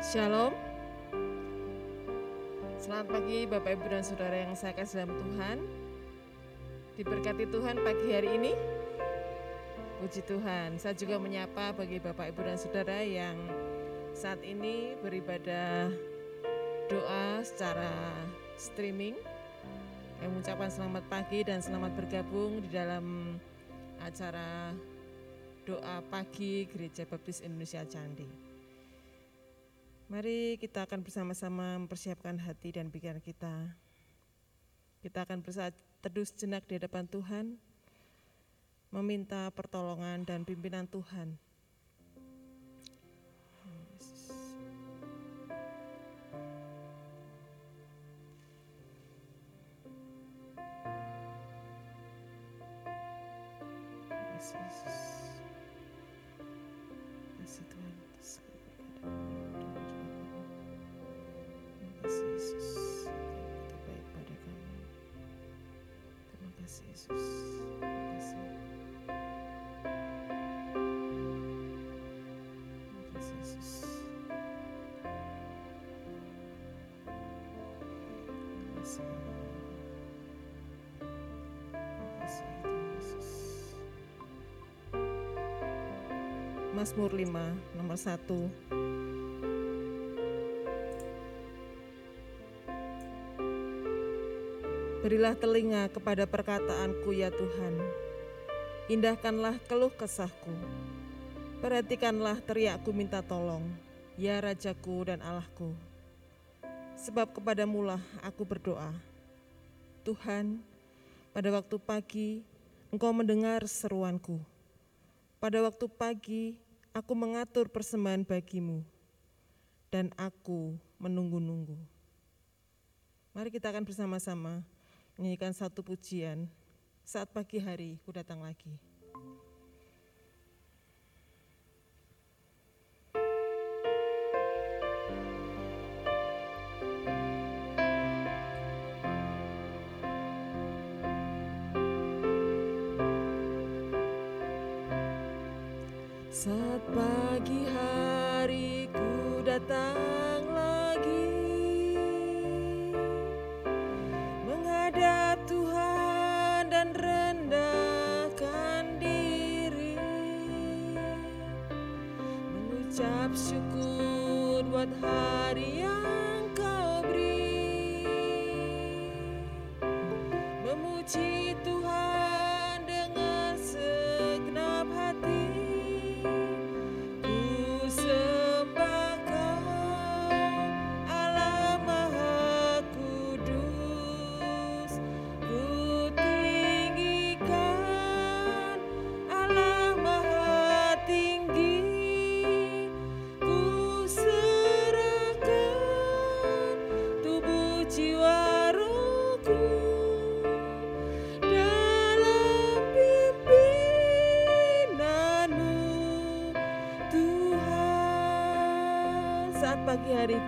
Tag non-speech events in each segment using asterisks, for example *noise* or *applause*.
Shalom. Selamat pagi Bapak Ibu dan Saudara yang saya kasih dalam Tuhan. Diberkati Tuhan pagi hari ini. Puji Tuhan. Saya juga menyapa bagi Bapak Ibu dan Saudara yang saat ini beribadah doa secara streaming. Yang mengucapkan selamat pagi dan selamat bergabung di dalam acara doa pagi Gereja Baptis Indonesia Candi. Mari kita akan bersama-sama mempersiapkan hati dan pikiran kita. Kita akan bersatu teduh sejenak di hadapan Tuhan, meminta pertolongan dan pimpinan Tuhan. Mazmur 5 nomor 1 Berilah telinga kepada perkataanku ya Tuhan. Indahkanlah keluh kesahku. Perhatikanlah teriakku minta tolong Ya Rajaku dan Allahku. Sebab kepadamulah aku berdoa. Tuhan pada waktu pagi Engkau mendengar seruanku. Pada waktu pagi aku mengatur persembahan bagimu, dan aku menunggu-nunggu. Mari kita akan bersama-sama menyanyikan satu pujian saat pagi hari ku datang lagi.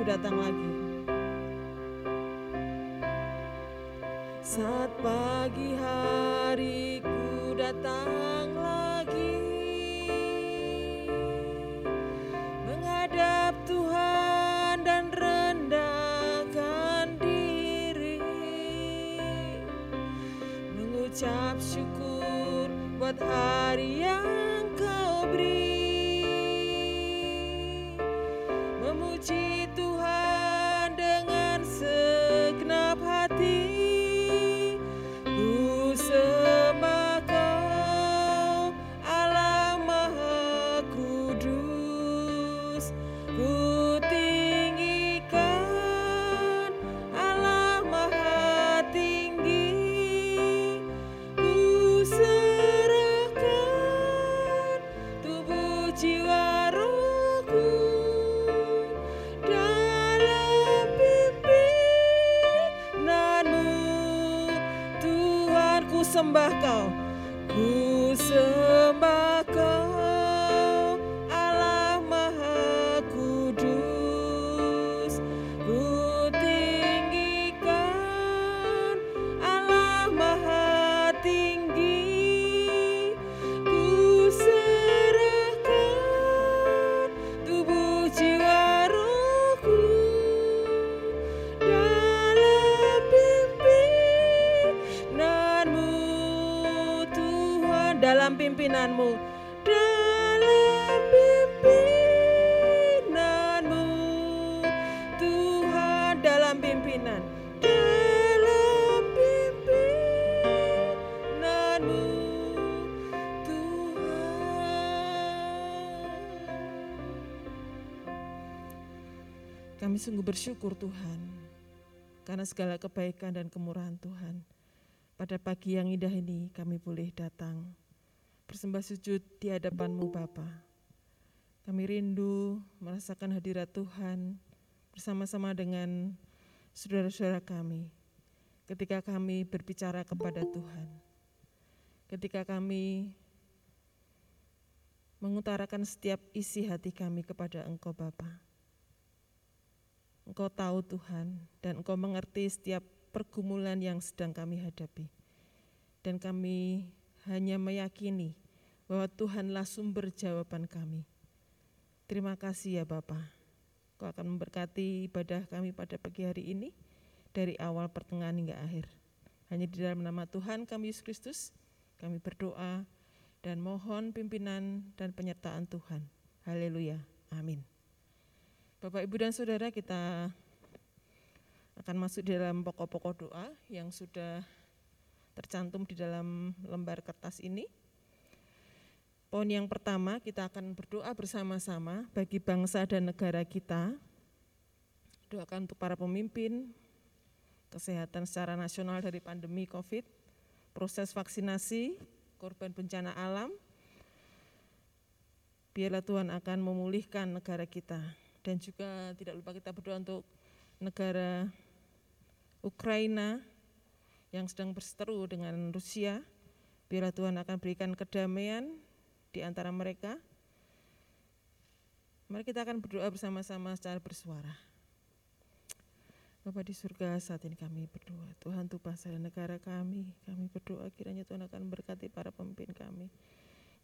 Datang lagi kami sungguh bersyukur Tuhan karena segala kebaikan dan kemurahan Tuhan. Pada pagi yang indah ini kami boleh datang bersembah sujud di hadapanmu Bapa. Kami rindu merasakan hadirat Tuhan bersama-sama dengan saudara-saudara kami ketika kami berbicara kepada Tuhan. Ketika kami mengutarakan setiap isi hati kami kepada Engkau Bapa. Engkau tahu Tuhan dan Engkau mengerti setiap pergumulan yang sedang kami hadapi. Dan kami hanya meyakini bahwa Tuhanlah sumber jawaban kami. Terima kasih ya Bapak. Kau akan memberkati ibadah kami pada pagi hari ini dari awal pertengahan hingga akhir. Hanya di dalam nama Tuhan kami Yesus Kristus, kami berdoa dan mohon pimpinan dan penyertaan Tuhan. Haleluya. Amin. Bapak, Ibu, dan Saudara, kita akan masuk dalam pokok-pokok doa yang sudah tercantum di dalam lembar kertas ini. Poin yang pertama, kita akan berdoa bersama-sama bagi bangsa dan negara kita. Doakan untuk para pemimpin, kesehatan secara nasional dari pandemi COVID, proses vaksinasi, korban bencana alam. Biarlah Tuhan akan memulihkan negara kita. Dan juga tidak lupa kita berdoa untuk negara Ukraina yang sedang berseteru dengan Rusia. Biarlah Tuhan akan berikan kedamaian di antara mereka. Mari kita akan berdoa bersama-sama secara bersuara. Bapak di surga saat ini kami berdoa, Tuhan tuh bangsa dan negara kami, kami berdoa kiranya Tuhan akan berkati para pemimpin kami.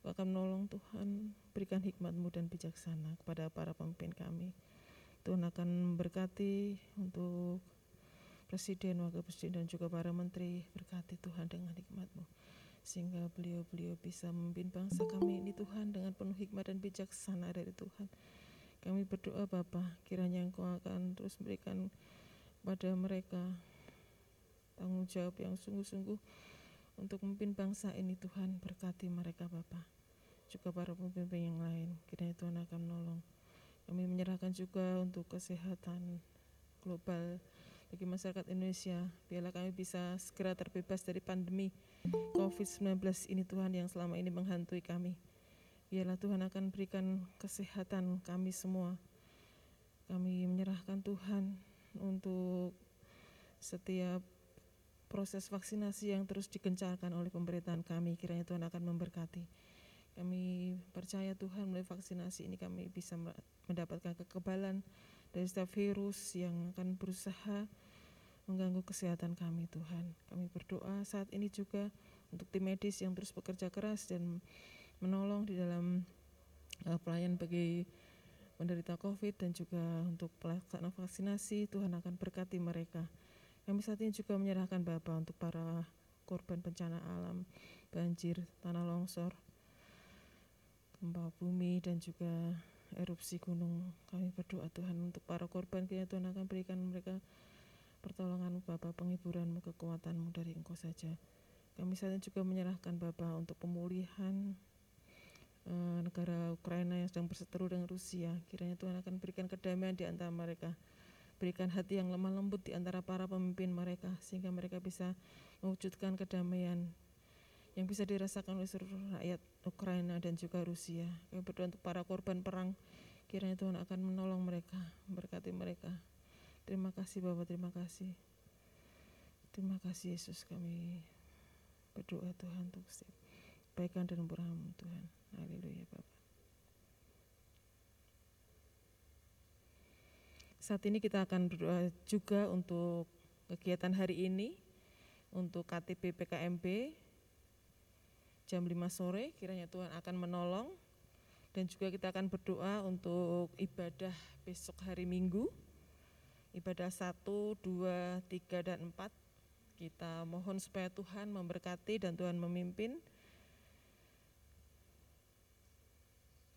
Kau akan menolong Tuhan, berikan hikmatmu dan bijaksana kepada para pemimpin kami. Tuhan akan memberkati untuk Presiden, Wakil Presiden dan juga para menteri, berkati Tuhan dengan hikmatmu. Sehingga beliau-beliau bisa memimpin bangsa kami ini Tuhan dengan penuh hikmat dan bijaksana dari Tuhan. Kami berdoa Bapa, kiranya Engkau akan terus memberikan pada mereka tanggung jawab yang sungguh-sungguh untuk memimpin bangsa ini Tuhan berkati mereka Bapak juga para pemimpin yang lain. Kiranya Tuhan akan menolong. Kami menyerahkan juga untuk kesehatan global bagi masyarakat Indonesia. Biarlah kami bisa segera terbebas dari pandemi COVID-19 ini Tuhan yang selama ini menghantui kami. Biarlah Tuhan akan berikan kesehatan kami semua. Kami menyerahkan Tuhan untuk setiap proses vaksinasi yang terus digencarkan oleh pemerintahan kami. Kiranya Tuhan akan memberkati. Kami percaya Tuhan melalui vaksinasi ini kami bisa mendapatkan kekebalan dari setiap virus yang akan berusaha mengganggu kesehatan kami Tuhan. Kami berdoa saat ini juga untuk tim medis yang terus bekerja keras dan menolong di dalam uh, pelayan bagi menderita COVID dan juga untuk pelaksanaan vaksinasi, Tuhan akan berkati mereka. Kami saat ini juga menyerahkan Bapak untuk para korban bencana alam, banjir, tanah longsor, gempa bumi dan juga erupsi gunung. Kami berdoa Tuhan untuk para korban, kiranya Tuhan akan berikan mereka pertolongan Bapak, penghiburanmu, kekuatanmu dari Engkau saja. Kami saat ini juga menyerahkan Bapak untuk pemulihan Eh, negara Ukraina yang sedang berseteru dengan Rusia. Kiranya Tuhan akan berikan kedamaian di antara mereka. Berikan hati yang lemah lembut di antara para pemimpin mereka sehingga mereka bisa mewujudkan kedamaian yang bisa dirasakan oleh seluruh rakyat Ukraina dan juga Rusia. Kami berdoa untuk para korban perang. Kiranya Tuhan akan menolong mereka, memberkati mereka. Terima kasih Bapak, terima kasih. Terima kasih Yesus kami berdoa Tuhan untuk kebaikan dan murahmu Tuhan. Haleluya Bapak. Saat ini kita akan berdoa juga untuk kegiatan hari ini untuk KTP PKMB jam 5 sore kiranya Tuhan akan menolong. Dan juga kita akan berdoa untuk ibadah besok hari Minggu. Ibadah 1, 2, 3 dan 4 kita mohon supaya Tuhan memberkati dan Tuhan memimpin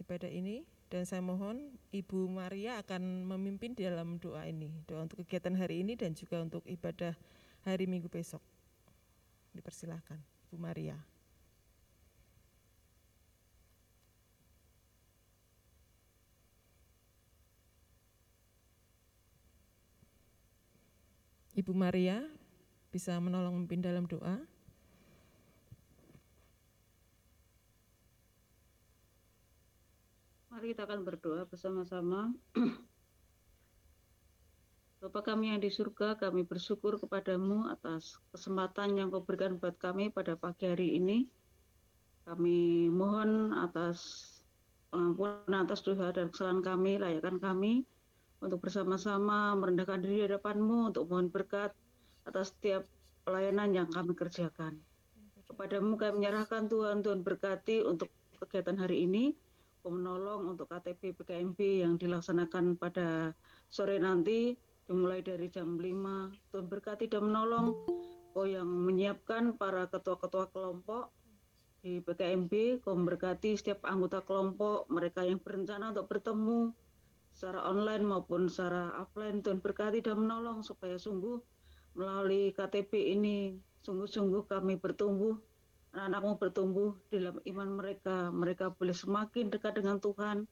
ibadah ini. Dan saya mohon Ibu Maria akan memimpin di dalam doa ini, doa untuk kegiatan hari ini dan juga untuk ibadah hari Minggu besok. Dipersilahkan, Bu Maria. Ibu Maria bisa menolong memimpin dalam doa. Mari kita akan berdoa bersama-sama. *clears throat* Bapa kami yang di surga, kami bersyukur kepadamu atas kesempatan yang kau berikan buat kami pada pagi hari ini. Kami mohon atas pengampunan atas dosa dan kesalahan kami, layakan kami untuk bersama-sama merendahkan diri di hadapanmu untuk mohon berkat atas setiap pelayanan yang kami kerjakan. Kepadamu kami menyerahkan Tuhan, Tuhan berkati untuk kegiatan hari ini, menolong untuk KTP PKMB yang dilaksanakan pada sore nanti, dimulai dari jam 5 Tuhan berkati dan menolong kau yang menyiapkan para ketua-ketua kelompok di PKMB kau memberkati setiap anggota kelompok mereka yang berencana untuk bertemu secara online maupun secara offline Tuhan berkati dan menolong supaya sungguh melalui KTP ini sungguh-sungguh kami bertumbuh anak-anakmu bertumbuh dalam iman mereka mereka boleh semakin dekat dengan Tuhan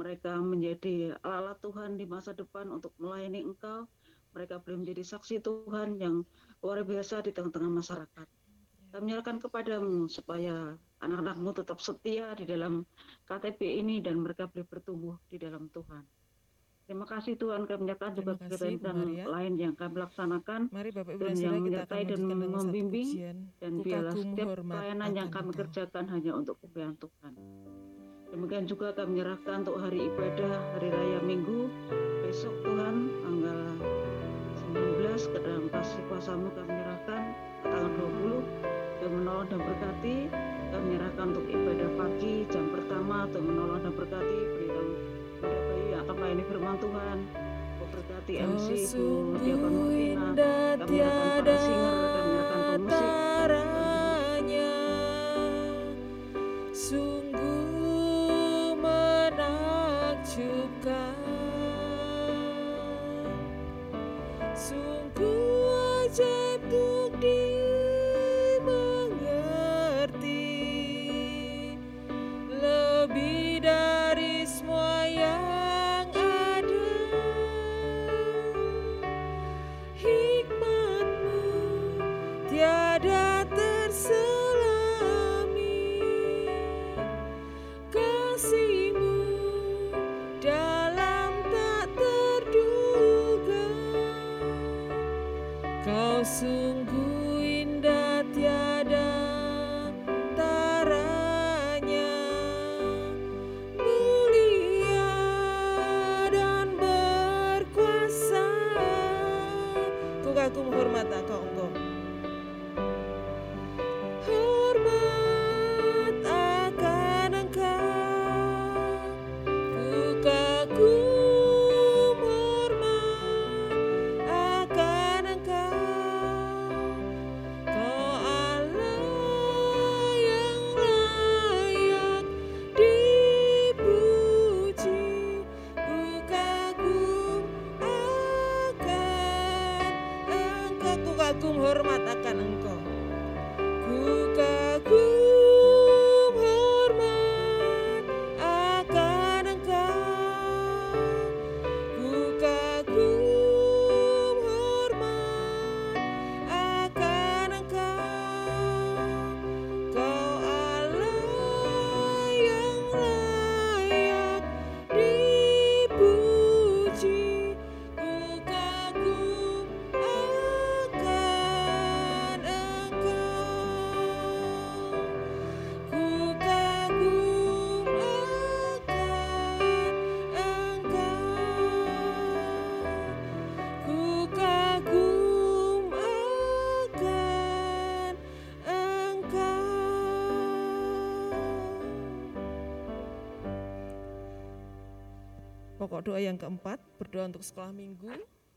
mereka menjadi alat Tuhan di masa depan untuk melayani Engkau. Mereka boleh menjadi saksi Tuhan yang luar biasa di tengah-tengah masyarakat. Kami menyerahkan kepadamu supaya anak-anakmu tetap setia di dalam KTP ini dan mereka boleh bertumbuh di dalam Tuhan. Terima kasih Tuhan. Kami menyerahkan juga kegiatan lain yang kami laksanakan Mari Bapak Ibu dan yang menyertai dan membimbing dan biarlah setiap pelayanan yang kami kerjakan hanya untuk kemuliaan Tuhan. Demikian juga kami menyerahkan untuk hari ibadah hari raya Minggu. Besok Tuhan tanggal 19 ke dalam kasih kuasamu kami menyerahkan tanggal 20 dan menolong dan berkati. Kami menyerahkan untuk ibadah pagi jam pertama untuk menolong dan berkati. Yang akan melayani firman Tuhan? Berkati MC Ibu Diakon Mutina kami menyerahkan para singer kami menyerahkan pemusik Pokok doa yang keempat, berdoa untuk sekolah minggu,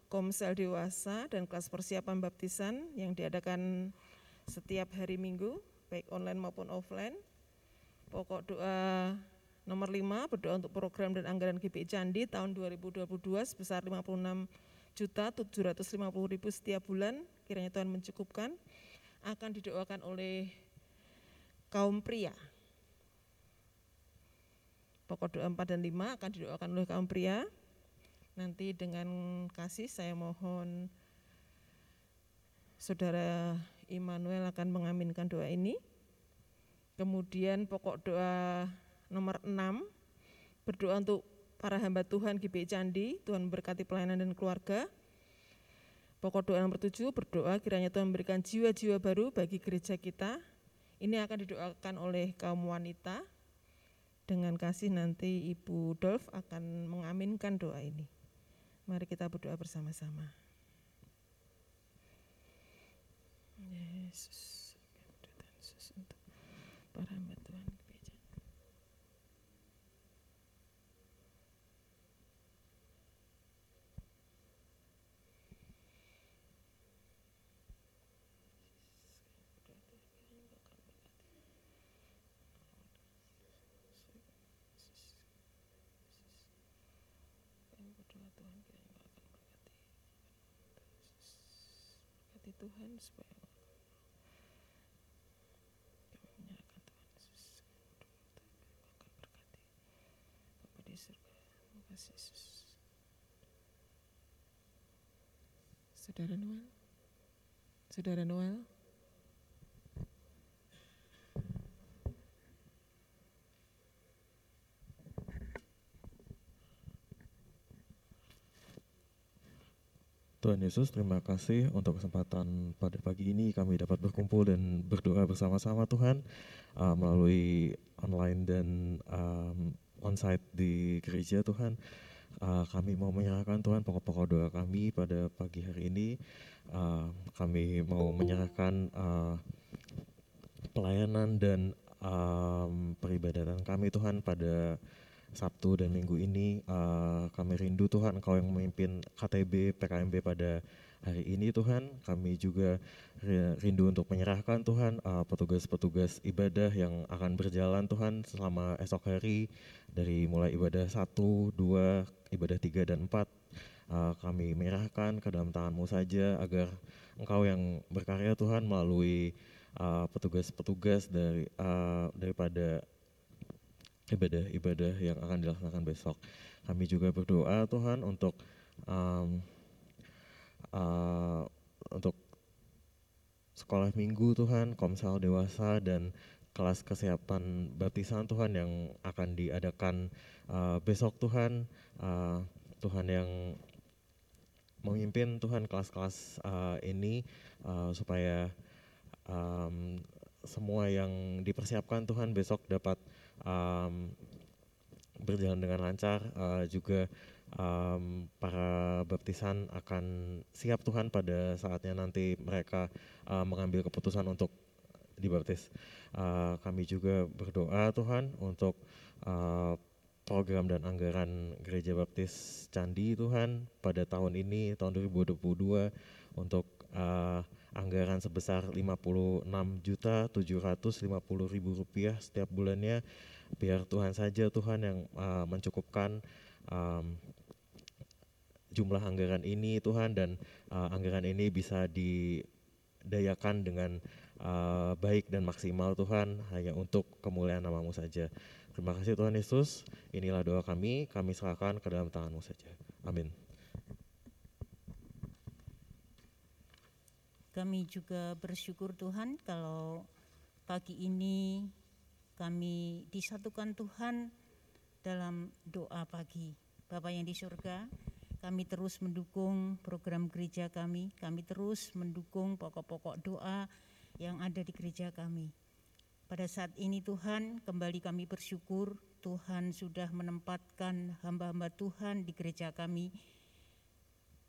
komsel dewasa, dan kelas persiapan baptisan yang diadakan setiap hari minggu, baik online maupun offline. Pokok doa Nomor 5, berdoa untuk program dan anggaran GPI Candi tahun 2022 sebesar 56 juta 750 ribu setiap bulan, kiranya Tuhan mencukupkan, akan didoakan oleh kaum pria. Pokok doa 4 dan 5 akan didoakan oleh kaum pria. Nanti dengan kasih saya mohon Saudara Immanuel akan mengaminkan doa ini. Kemudian pokok doa nomor 6 berdoa untuk para hamba Tuhan GBI Candi, Tuhan berkati pelayanan dan keluarga. Pokok doa nomor 7 berdoa kiranya Tuhan memberikan jiwa-jiwa baru bagi gereja kita. Ini akan didoakan oleh kaum wanita. Dengan kasih nanti Ibu Dolf akan mengaminkan doa ini. Mari kita berdoa bersama-sama. Yesus, untuk para Tuhan. Supaya di surga terima kasih Yesus. Saudara Noel? Saudara Noel Tuhan Yesus, terima kasih untuk kesempatan pada pagi ini kami dapat berkumpul dan berdoa bersama-sama Tuhan uh, melalui online dan um, onsite di gereja Tuhan. Uh, kami mau menyerahkan Tuhan pokok-pokok doa kami pada pagi hari ini. Uh, kami mau menyerahkan uh, pelayanan dan um, peribadatan kami Tuhan pada Sabtu dan Minggu ini uh, kami rindu Tuhan Engkau yang memimpin KTB PKMB pada hari ini Tuhan. Kami juga rindu untuk menyerahkan Tuhan uh, petugas-petugas ibadah yang akan berjalan Tuhan selama esok hari dari mulai ibadah 1, 2, ibadah 3 dan 4 uh, kami menyerahkan ke dalam tanganmu saja agar Engkau yang berkarya Tuhan melalui petugas-petugas uh, dari uh, daripada ibadah-ibadah yang akan dilaksanakan besok. Kami juga berdoa Tuhan untuk um, uh, untuk sekolah minggu Tuhan, komsel dewasa dan kelas kesiapan baptisan Tuhan yang akan diadakan uh, besok Tuhan, uh, Tuhan yang memimpin Tuhan kelas-kelas uh, ini uh, supaya um, semua yang dipersiapkan Tuhan besok dapat um, berjalan dengan lancar uh, juga um, para baptisan akan siap Tuhan pada saatnya nanti mereka uh, mengambil keputusan untuk dibaptis. Uh, kami juga berdoa Tuhan untuk uh, program dan anggaran Gereja Baptis Candi Tuhan pada tahun ini tahun 2022 untuk uh, anggaran sebesar 56 juta 750 ribu rupiah setiap bulannya biar Tuhan saja Tuhan yang uh, mencukupkan um, jumlah anggaran ini Tuhan dan uh, anggaran ini bisa didayakan dengan uh, baik dan maksimal Tuhan hanya untuk kemuliaan namamu saja. Terima kasih Tuhan Yesus. Inilah doa kami. Kami serahkan ke dalam tanganmu saja. Amin. Kami juga bersyukur Tuhan kalau pagi ini kami disatukan Tuhan dalam doa pagi. Bapak yang di surga, kami terus mendukung program gereja kami, kami terus mendukung pokok-pokok doa yang ada di gereja kami. Pada saat ini Tuhan, kembali kami bersyukur Tuhan sudah menempatkan hamba-hamba Tuhan di gereja kami.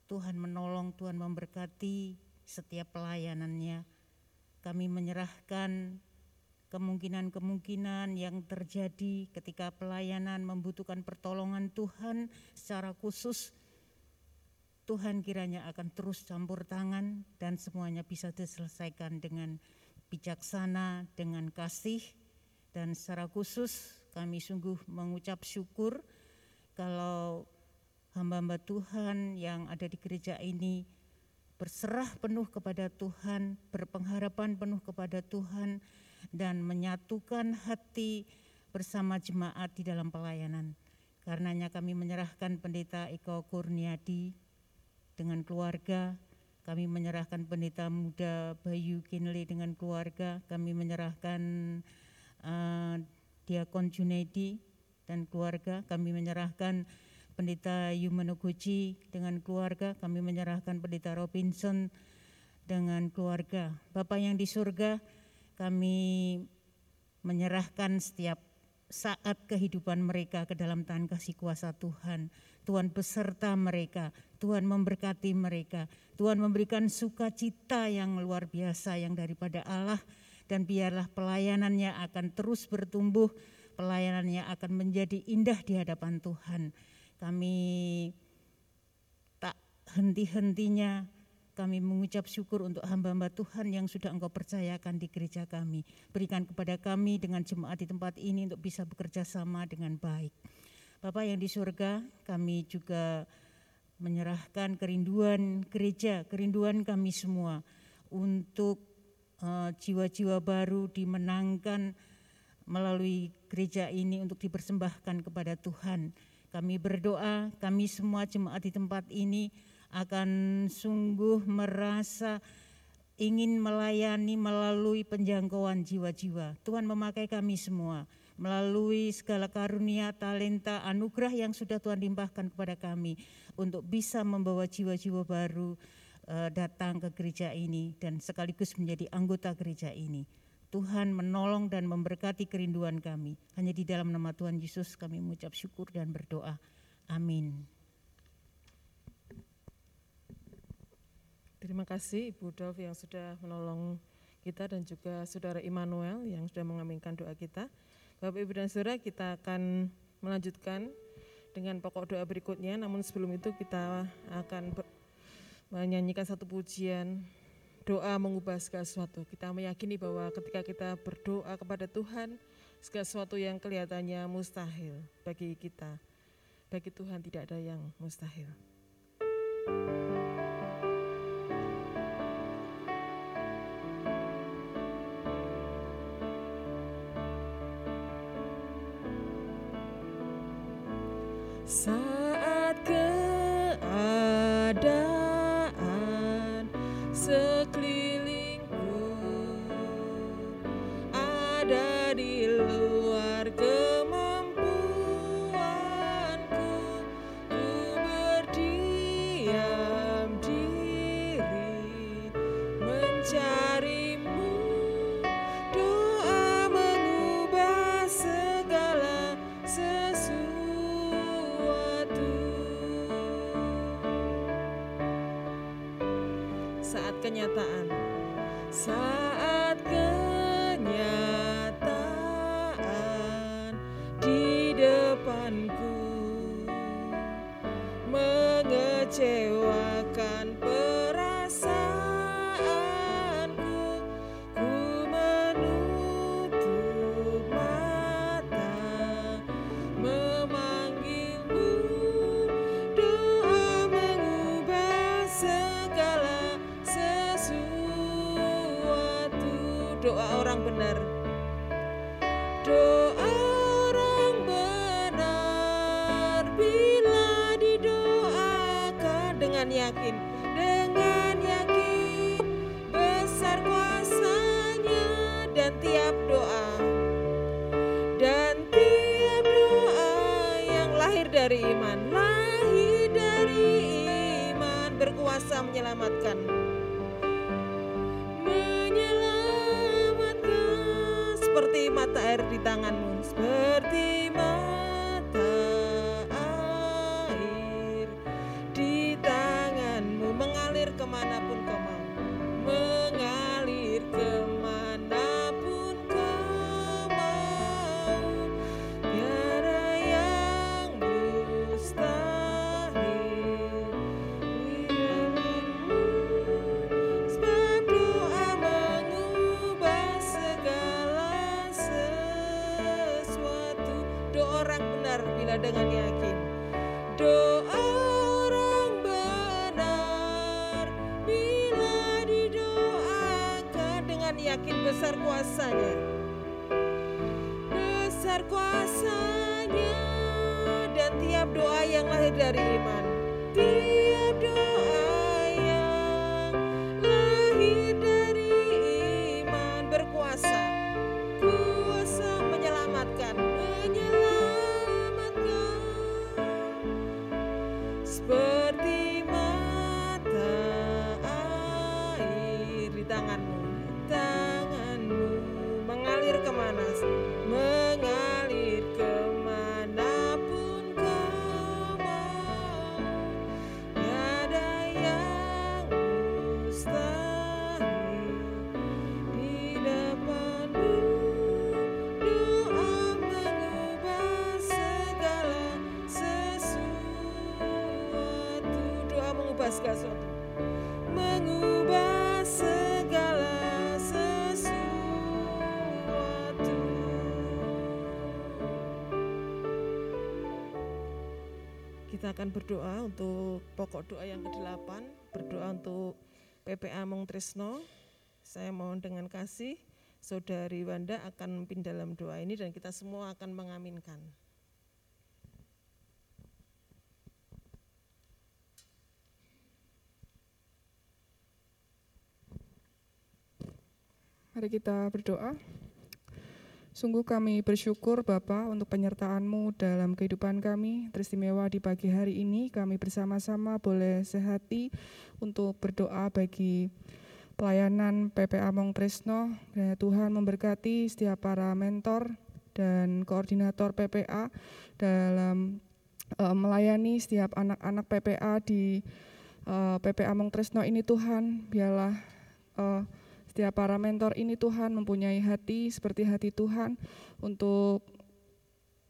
Tuhan menolong, Tuhan memberkati setiap pelayanannya. Kami menyerahkan kemungkinan-kemungkinan yang terjadi ketika pelayanan membutuhkan pertolongan Tuhan secara khusus. Tuhan kiranya akan terus campur tangan dan semuanya bisa diselesaikan dengan bijaksana dengan kasih dan secara khusus kami sungguh mengucap syukur kalau hamba-hamba Tuhan yang ada di gereja ini berserah penuh kepada Tuhan, berpengharapan penuh kepada Tuhan, dan menyatukan hati bersama jemaat di dalam pelayanan. Karenanya kami menyerahkan pendeta Eko Kurniadi dengan keluarga, kami menyerahkan pendeta muda Bayu Kinley dengan keluarga, kami menyerahkan uh, Diakon Junedi dan keluarga, kami menyerahkan pendeta Yumanoguchi dengan keluarga, kami menyerahkan pendeta Robinson dengan keluarga. Bapak yang di surga, kami menyerahkan setiap saat kehidupan mereka ke dalam tangan kasih kuasa Tuhan. Tuhan beserta mereka, Tuhan memberkati mereka, Tuhan memberikan sukacita yang luar biasa yang daripada Allah dan biarlah pelayanannya akan terus bertumbuh, pelayanannya akan menjadi indah di hadapan Tuhan. Kami tak henti-hentinya kami mengucap syukur untuk hamba-hamba Tuhan yang sudah Engkau percayakan di gereja kami. Berikan kepada kami dengan jemaat di tempat ini untuk bisa bekerja sama dengan baik. Bapak yang di surga, kami juga menyerahkan kerinduan gereja, kerinduan kami semua untuk uh, jiwa-jiwa baru dimenangkan melalui gereja ini untuk dipersembahkan kepada Tuhan. Kami berdoa, kami semua jemaat di tempat ini akan sungguh merasa ingin melayani melalui penjangkauan jiwa-jiwa. Tuhan memakai kami semua melalui segala karunia, talenta, anugerah yang sudah Tuhan limpahkan kepada kami untuk bisa membawa jiwa-jiwa baru uh, datang ke gereja ini dan sekaligus menjadi anggota gereja ini. Tuhan menolong dan memberkati kerinduan kami. Hanya di dalam nama Tuhan Yesus kami mengucap syukur dan berdoa. Amin. Terima kasih Ibu Dov yang sudah menolong kita dan juga Saudara Immanuel yang sudah mengaminkan doa kita. Bapak Ibu dan Saudara kita akan melanjutkan dengan pokok doa berikutnya namun sebelum itu kita akan menyanyikan satu pujian doa mengubah segala sesuatu. Kita meyakini bahwa ketika kita berdoa kepada Tuhan segala sesuatu yang kelihatannya mustahil bagi kita bagi Tuhan tidak ada yang mustahil. thank you dari iman, lahir dari iman berkuasa menyelamatkan. Menyelamatkan seperti mata air di tanganmu, seperti mata Kita akan berdoa untuk pokok doa yang ke-8, berdoa untuk PPA Mong Tresno. Saya mohon dengan kasih Saudari Wanda akan memimpin dalam doa ini dan kita semua akan mengaminkan. Mari kita berdoa. Sungguh kami bersyukur Bapa untuk penyertaan-Mu dalam kehidupan kami. Teristimewa di pagi hari ini kami bersama-sama boleh sehati untuk berdoa bagi pelayanan PPA Mong Tresno. Dan Tuhan memberkati setiap para mentor dan koordinator PPA dalam eh, melayani setiap anak-anak PPA di eh, PPA Mong Tresno ini Tuhan. Biarlah eh, setiap para mentor ini Tuhan mempunyai hati seperti hati Tuhan untuk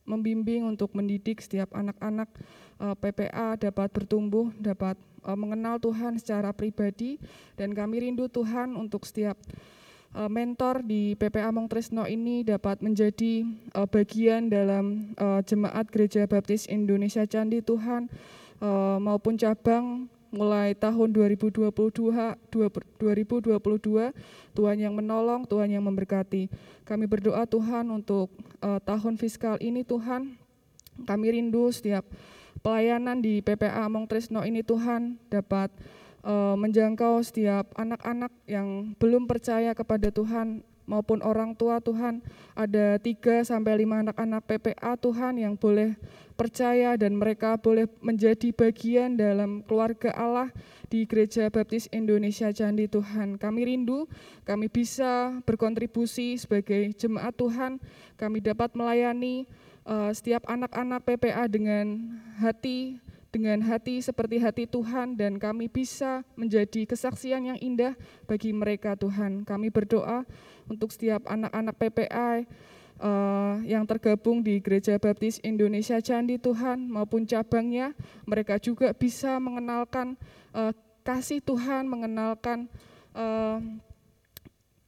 membimbing, untuk mendidik setiap anak-anak eh, PPA dapat bertumbuh, dapat eh, mengenal Tuhan secara pribadi. Dan kami rindu Tuhan untuk setiap eh, mentor di PPA Mong Tresno ini dapat menjadi bagian dalam jemaat Gereja Baptis Indonesia Candi Tuhan maupun cabang mulai tahun 2022 2022 Tuhan yang menolong, Tuhan yang memberkati. Kami berdoa Tuhan untuk uh, tahun fiskal ini Tuhan. Kami rindu setiap pelayanan di PPA Among Tresno ini Tuhan dapat uh, menjangkau setiap anak-anak yang belum percaya kepada Tuhan maupun orang tua Tuhan. Ada tiga sampai lima anak-anak PPA Tuhan yang boleh percaya dan mereka boleh menjadi bagian dalam keluarga Allah di Gereja Baptis Indonesia Candi Tuhan. Kami rindu, kami bisa berkontribusi sebagai jemaat Tuhan, kami dapat melayani uh, setiap anak-anak PPA dengan hati dengan hati seperti hati Tuhan dan kami bisa menjadi kesaksian yang indah bagi mereka Tuhan. Kami berdoa untuk setiap anak-anak PPA uh, yang tergabung di Gereja Baptis Indonesia Candi Tuhan maupun cabangnya, mereka juga bisa mengenalkan uh, kasih Tuhan, mengenalkan uh,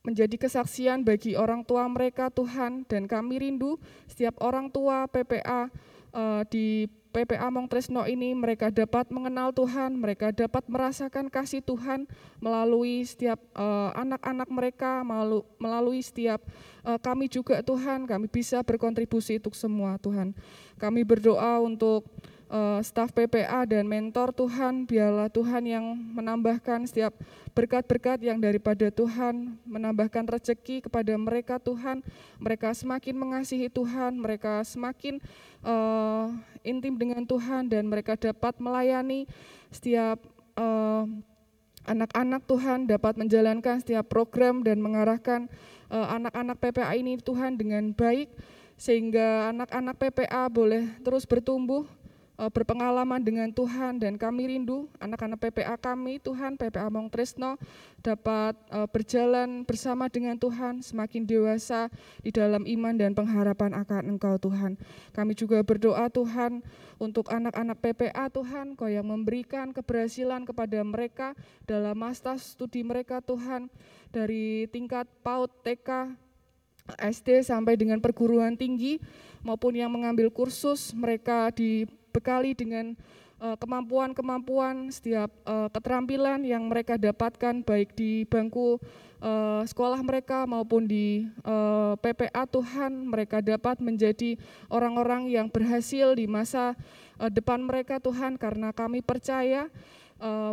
menjadi kesaksian bagi orang tua mereka Tuhan. Dan kami rindu setiap orang tua PPA uh, di PPA Mong Tresno ini mereka dapat mengenal Tuhan, mereka dapat merasakan kasih Tuhan melalui setiap anak-anak uh, mereka, melalui setiap uh, kami juga Tuhan, kami bisa berkontribusi untuk semua Tuhan. Kami berdoa untuk uh, staf PPA dan mentor Tuhan, biarlah Tuhan yang menambahkan setiap berkat-berkat yang daripada Tuhan, menambahkan rezeki kepada mereka Tuhan, mereka semakin mengasihi Tuhan, mereka semakin uh, intim dengan Tuhan dan mereka dapat melayani setiap uh, anak-anak Tuhan dapat menjalankan setiap program dan mengarahkan anak-anak uh, PPA ini Tuhan dengan baik sehingga anak-anak PPA boleh terus bertumbuh uh, berpengalaman dengan Tuhan dan kami rindu anak-anak PPA kami Tuhan PPA Mong Tresno dapat uh, berjalan bersama dengan Tuhan semakin dewasa di dalam iman dan pengharapan akan Engkau Tuhan. Kami juga berdoa Tuhan untuk anak-anak PPA Tuhan Kau yang memberikan keberhasilan kepada mereka dalam masa studi mereka Tuhan dari tingkat PAUD TK SD sampai dengan perguruan tinggi maupun yang mengambil kursus mereka dibekali dengan eh, kemampuan-kemampuan, setiap eh, keterampilan yang mereka dapatkan baik di bangku eh, sekolah mereka maupun di PPA Tuhan mereka dapat menjadi orang-orang yang berhasil di masa depan mereka Tuhan karena kami percaya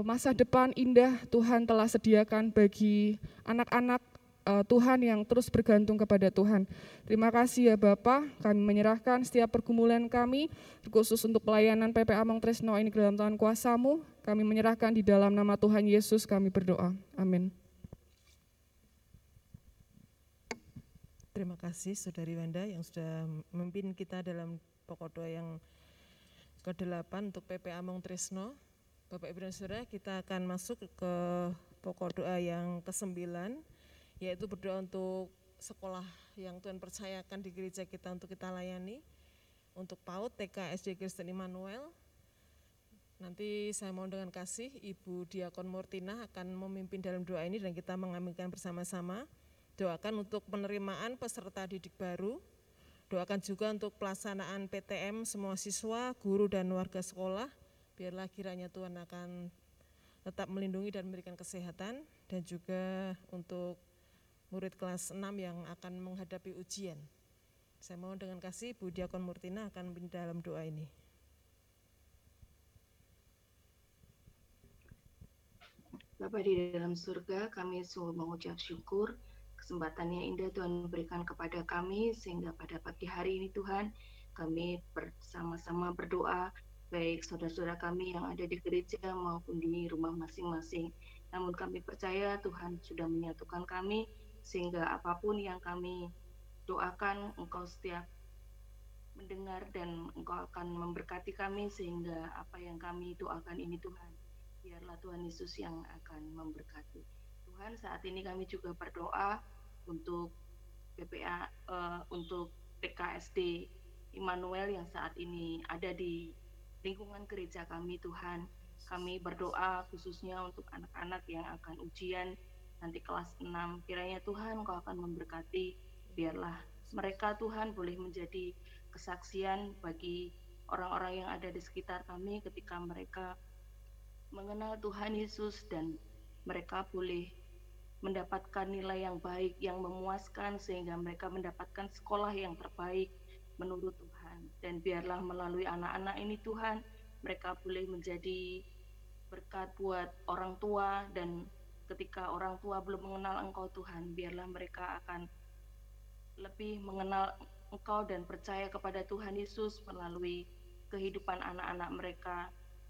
masa depan indah Tuhan telah sediakan bagi anak-anak uh, Tuhan yang terus bergantung kepada Tuhan. Terima kasih ya Bapak, kami menyerahkan setiap pergumulan kami, khusus untuk pelayanan PPA Mong Tresno ini ke dalam Tuhan kuasamu, kami menyerahkan di dalam nama Tuhan Yesus kami berdoa. Amin. Terima kasih Saudari Wanda yang sudah memimpin kita dalam pokok doa yang ke-8 untuk PPA Mong Tresno. Bapak Ibu dan Saudara, kita akan masuk ke pokok doa yang ke-9 yaitu berdoa untuk sekolah yang Tuhan percayakan di gereja kita untuk kita layani untuk PAUD TK SD Kristen Immanuel. Nanti saya mohon dengan kasih Ibu Diakon Murtina akan memimpin dalam doa ini dan kita mengaminkan bersama-sama. Doakan untuk penerimaan peserta didik baru. Doakan juga untuk pelaksanaan PTM semua siswa, guru dan warga sekolah biarlah kiranya Tuhan akan tetap melindungi dan memberikan kesehatan. Dan juga untuk murid kelas 6 yang akan menghadapi ujian. Saya mohon dengan kasih Bu Diakon Murtina akan dalam doa ini. Bapak di dalam surga, kami sungguh mengucap syukur kesempatan yang indah Tuhan berikan kepada kami sehingga pada pagi hari ini Tuhan kami bersama-sama berdoa baik saudara-saudara kami yang ada di gereja maupun di rumah masing-masing. Namun kami percaya Tuhan sudah menyatukan kami sehingga apa pun yang kami doakan engkau setiap mendengar dan engkau akan memberkati kami sehingga apa yang kami doakan ini Tuhan biarlah Tuhan Yesus yang akan memberkati. Tuhan saat ini kami juga berdoa untuk PPA uh, eh, untuk PKSD Immanuel yang saat ini ada di lingkungan gereja kami Tuhan. Kami berdoa khususnya untuk anak-anak yang akan ujian nanti kelas 6 kiranya Tuhan kau akan memberkati. Biarlah mereka Tuhan boleh menjadi kesaksian bagi orang-orang yang ada di sekitar kami ketika mereka mengenal Tuhan Yesus dan mereka boleh mendapatkan nilai yang baik yang memuaskan sehingga mereka mendapatkan sekolah yang terbaik menurut Tuhan. Dan biarlah melalui anak-anak ini Tuhan mereka boleh menjadi berkat buat orang tua dan ketika orang tua belum mengenal Engkau Tuhan, biarlah mereka akan lebih mengenal Engkau dan percaya kepada Tuhan Yesus melalui kehidupan anak-anak mereka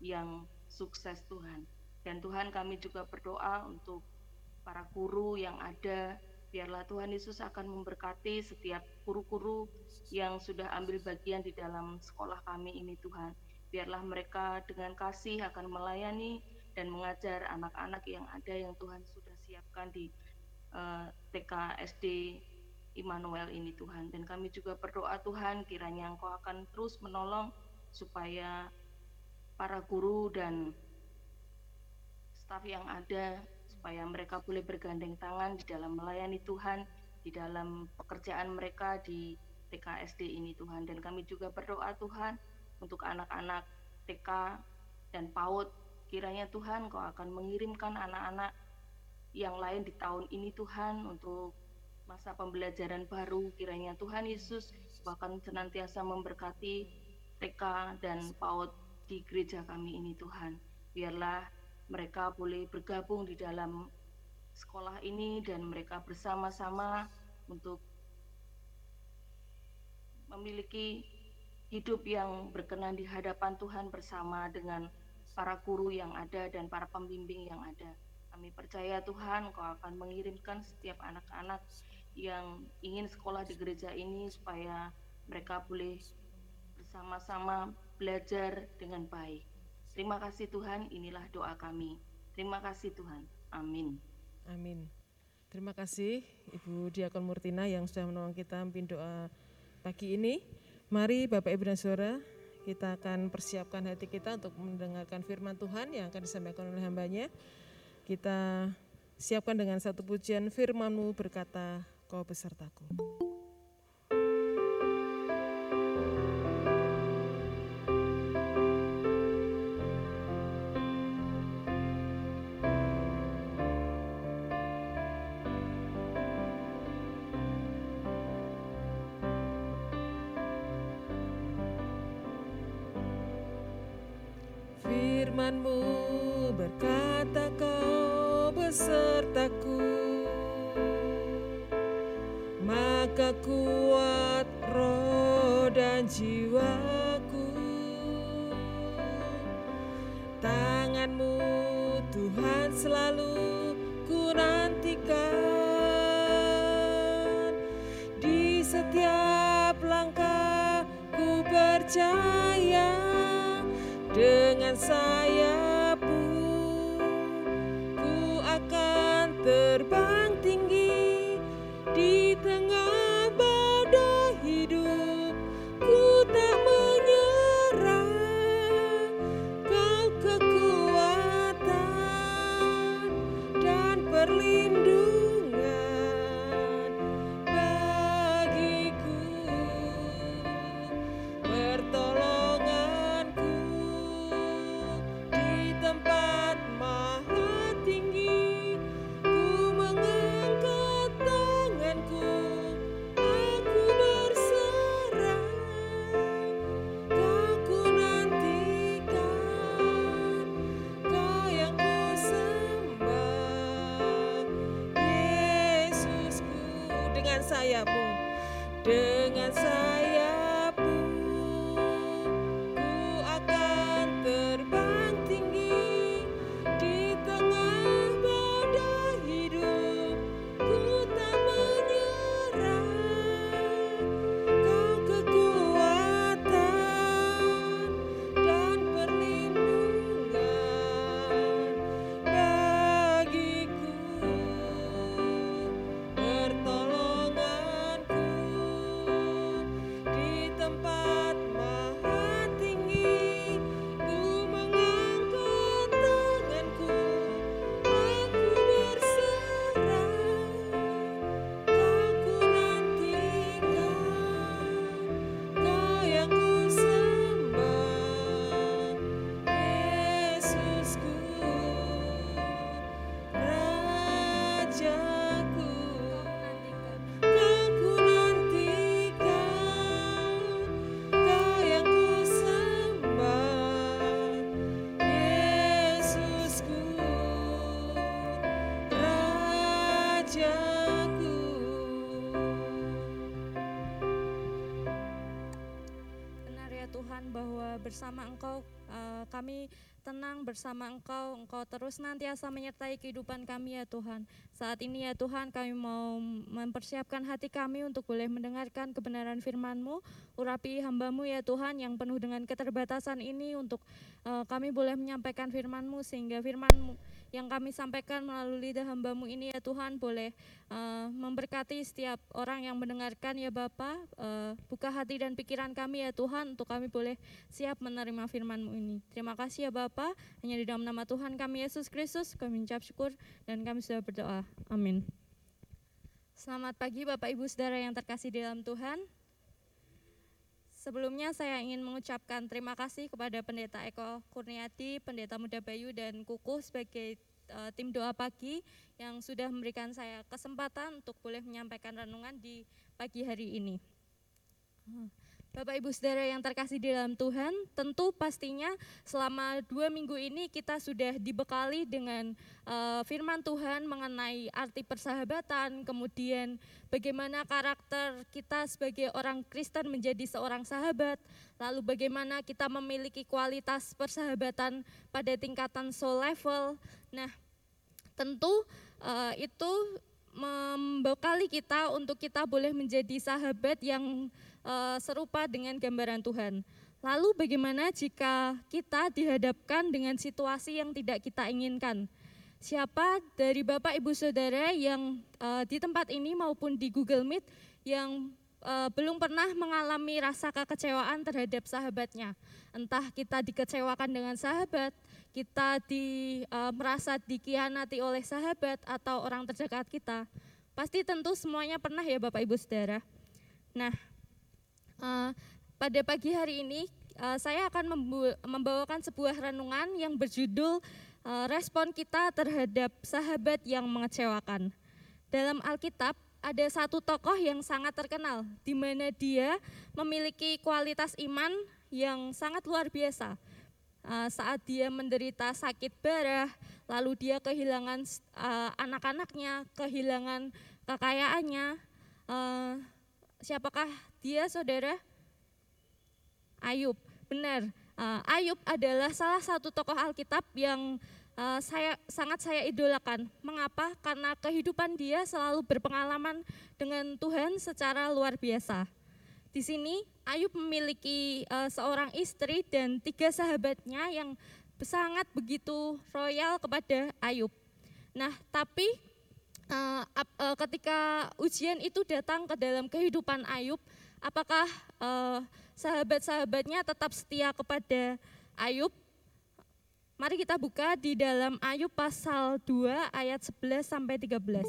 yang sukses Tuhan. Dan Tuhan kami juga berdoa untuk para guru yang ada, biarlah Tuhan Yesus akan memberkati setiap guru-guru yang sudah ambil bagian di dalam sekolah kami ini Tuhan. Biarlah mereka dengan kasih akan melayani dan mengajar anak-anak yang ada yang Tuhan sudah siapkan di uh, eh, TK SD Immanuel ini Tuhan. Dan kami juga berdoa Tuhan kiranya Engkau akan terus menolong supaya para guru dan staf yang ada supaya mereka boleh bergandeng tangan di dalam melayani Tuhan di dalam pekerjaan mereka di TKSD ini Tuhan. Dan kami juga berdoa Tuhan untuk anak-anak TK dan PAUD Kiranya Tuhan kau akan mengirimkan anak-anak yang lain di tahun ini Tuhan untuk masa pembelajaran baru. Kiranya Tuhan Yesus bahkan senantiasa memberkati TK dan PAUD di gereja kami ini Tuhan. Biarlah mereka boleh bergabung di dalam sekolah ini dan mereka bersama-sama untuk memiliki hidup yang berkenan di hadapan Tuhan bersama dengan para guru yang ada dan para pembimbing yang ada. Kami percaya Tuhan Kau akan mengirimkan setiap anak-anak yang ingin sekolah di gereja ini supaya mereka boleh bersama-sama belajar dengan baik. Terima kasih Tuhan, inilah doa kami. Terima kasih Tuhan. Amin. Amin. Terima kasih Ibu Diakon Murtina yang sudah menolong kita memimpin doa pagi ini. Mari Bapak Ibu dan Saudara kita akan persiapkan hati kita untuk mendengarkan firman Tuhan yang akan disampaikan oleh hambanya. Kita siapkan dengan satu pujian firmanmu berkata, kau besertaku. Sayapmu dengan sayapmu bersama Engkau eh, kami tenang bersama Engkau, Engkau terus nantiasa menyertai kehidupan kami ya Tuhan. Saat ini ya Tuhan kami mau mempersiapkan hati kami untuk boleh mendengarkan kebenaran firman-Mu. Urapi hamba-Mu ya Tuhan yang penuh dengan keterbatasan ini untuk eh, kami boleh menyampaikan firman-Mu sehingga firman-Mu yang kami sampaikan melalui lidah hamba-Mu ini ya Tuhan boleh eh, memberkati setiap orang yang mendengarkan ya Bapa. Eh, buka hati dan pikiran kami ya Tuhan untuk kami boleh siap menerima firman-Mu ini. Terima kasih ya Bapa. Hanya di dalam nama Tuhan kami Yesus Kristus kami mengucap syukur dan kami sudah berdoa. Amin. Selamat pagi Bapak Ibu Saudara yang terkasih di dalam Tuhan. Sebelumnya saya ingin mengucapkan terima kasih kepada Pendeta Eko Kurniati, Pendeta Muda Bayu dan Kuku sebagai eh, tim doa pagi yang sudah memberikan saya kesempatan untuk boleh menyampaikan renungan di pagi hari ini. Bapak Ibu Saudara yang terkasih di dalam Tuhan, tentu pastinya selama dua minggu ini kita sudah dibekali dengan eh, firman Tuhan mengenai arti persahabatan, kemudian bagaimana karakter kita sebagai orang Kristen menjadi seorang sahabat, lalu bagaimana kita memiliki kualitas persahabatan pada tingkatan soul level. Nah, tentu eh, itu membekali kita untuk kita boleh menjadi sahabat yang eh, serupa dengan gambaran Tuhan. Lalu bagaimana jika kita dihadapkan dengan situasi yang tidak kita inginkan? Siapa dari Bapak Ibu Saudara yang eh, di tempat ini maupun di Google Meet yang eh, belum pernah mengalami rasa kekecewaan terhadap sahabatnya? Entah kita dikecewakan dengan sahabat, kita di eh, merasa dikhianati oleh sahabat atau orang terdekat kita. Pasti tentu semuanya pernah ya Bapak Ibu Saudara. Nah, eh, pada pagi hari ini eh, saya akan membawakan sebuah renungan yang berjudul eh, respon kita terhadap sahabat yang mengecewakan. Dalam Alkitab ada satu tokoh yang sangat terkenal di mana dia memiliki kualitas iman yang sangat luar biasa. uh, saat dia menderita sakit barah, lalu dia kehilangan uh, anak-anaknya, kehilangan kekayaannya. Uh, siapakah dia, saudara? Ayub, benar. Uh, Ayub adalah salah satu tokoh Alkitab yang uh, saya sangat saya idolakan. Mengapa? Karena kehidupan dia selalu berpengalaman dengan Tuhan secara luar biasa. Di sini Ayub memiliki uh, seorang istri dan tiga sahabatnya yang sangat begitu royal kepada Ayub. Nah, tapi uh, uh, ketika ujian itu datang ke dalam kehidupan Ayub, apakah uh, sahabat-sahabatnya tetap setia kepada Ayub? Mari kita buka di dalam Ayub pasal 2 ayat 11 sampai 13.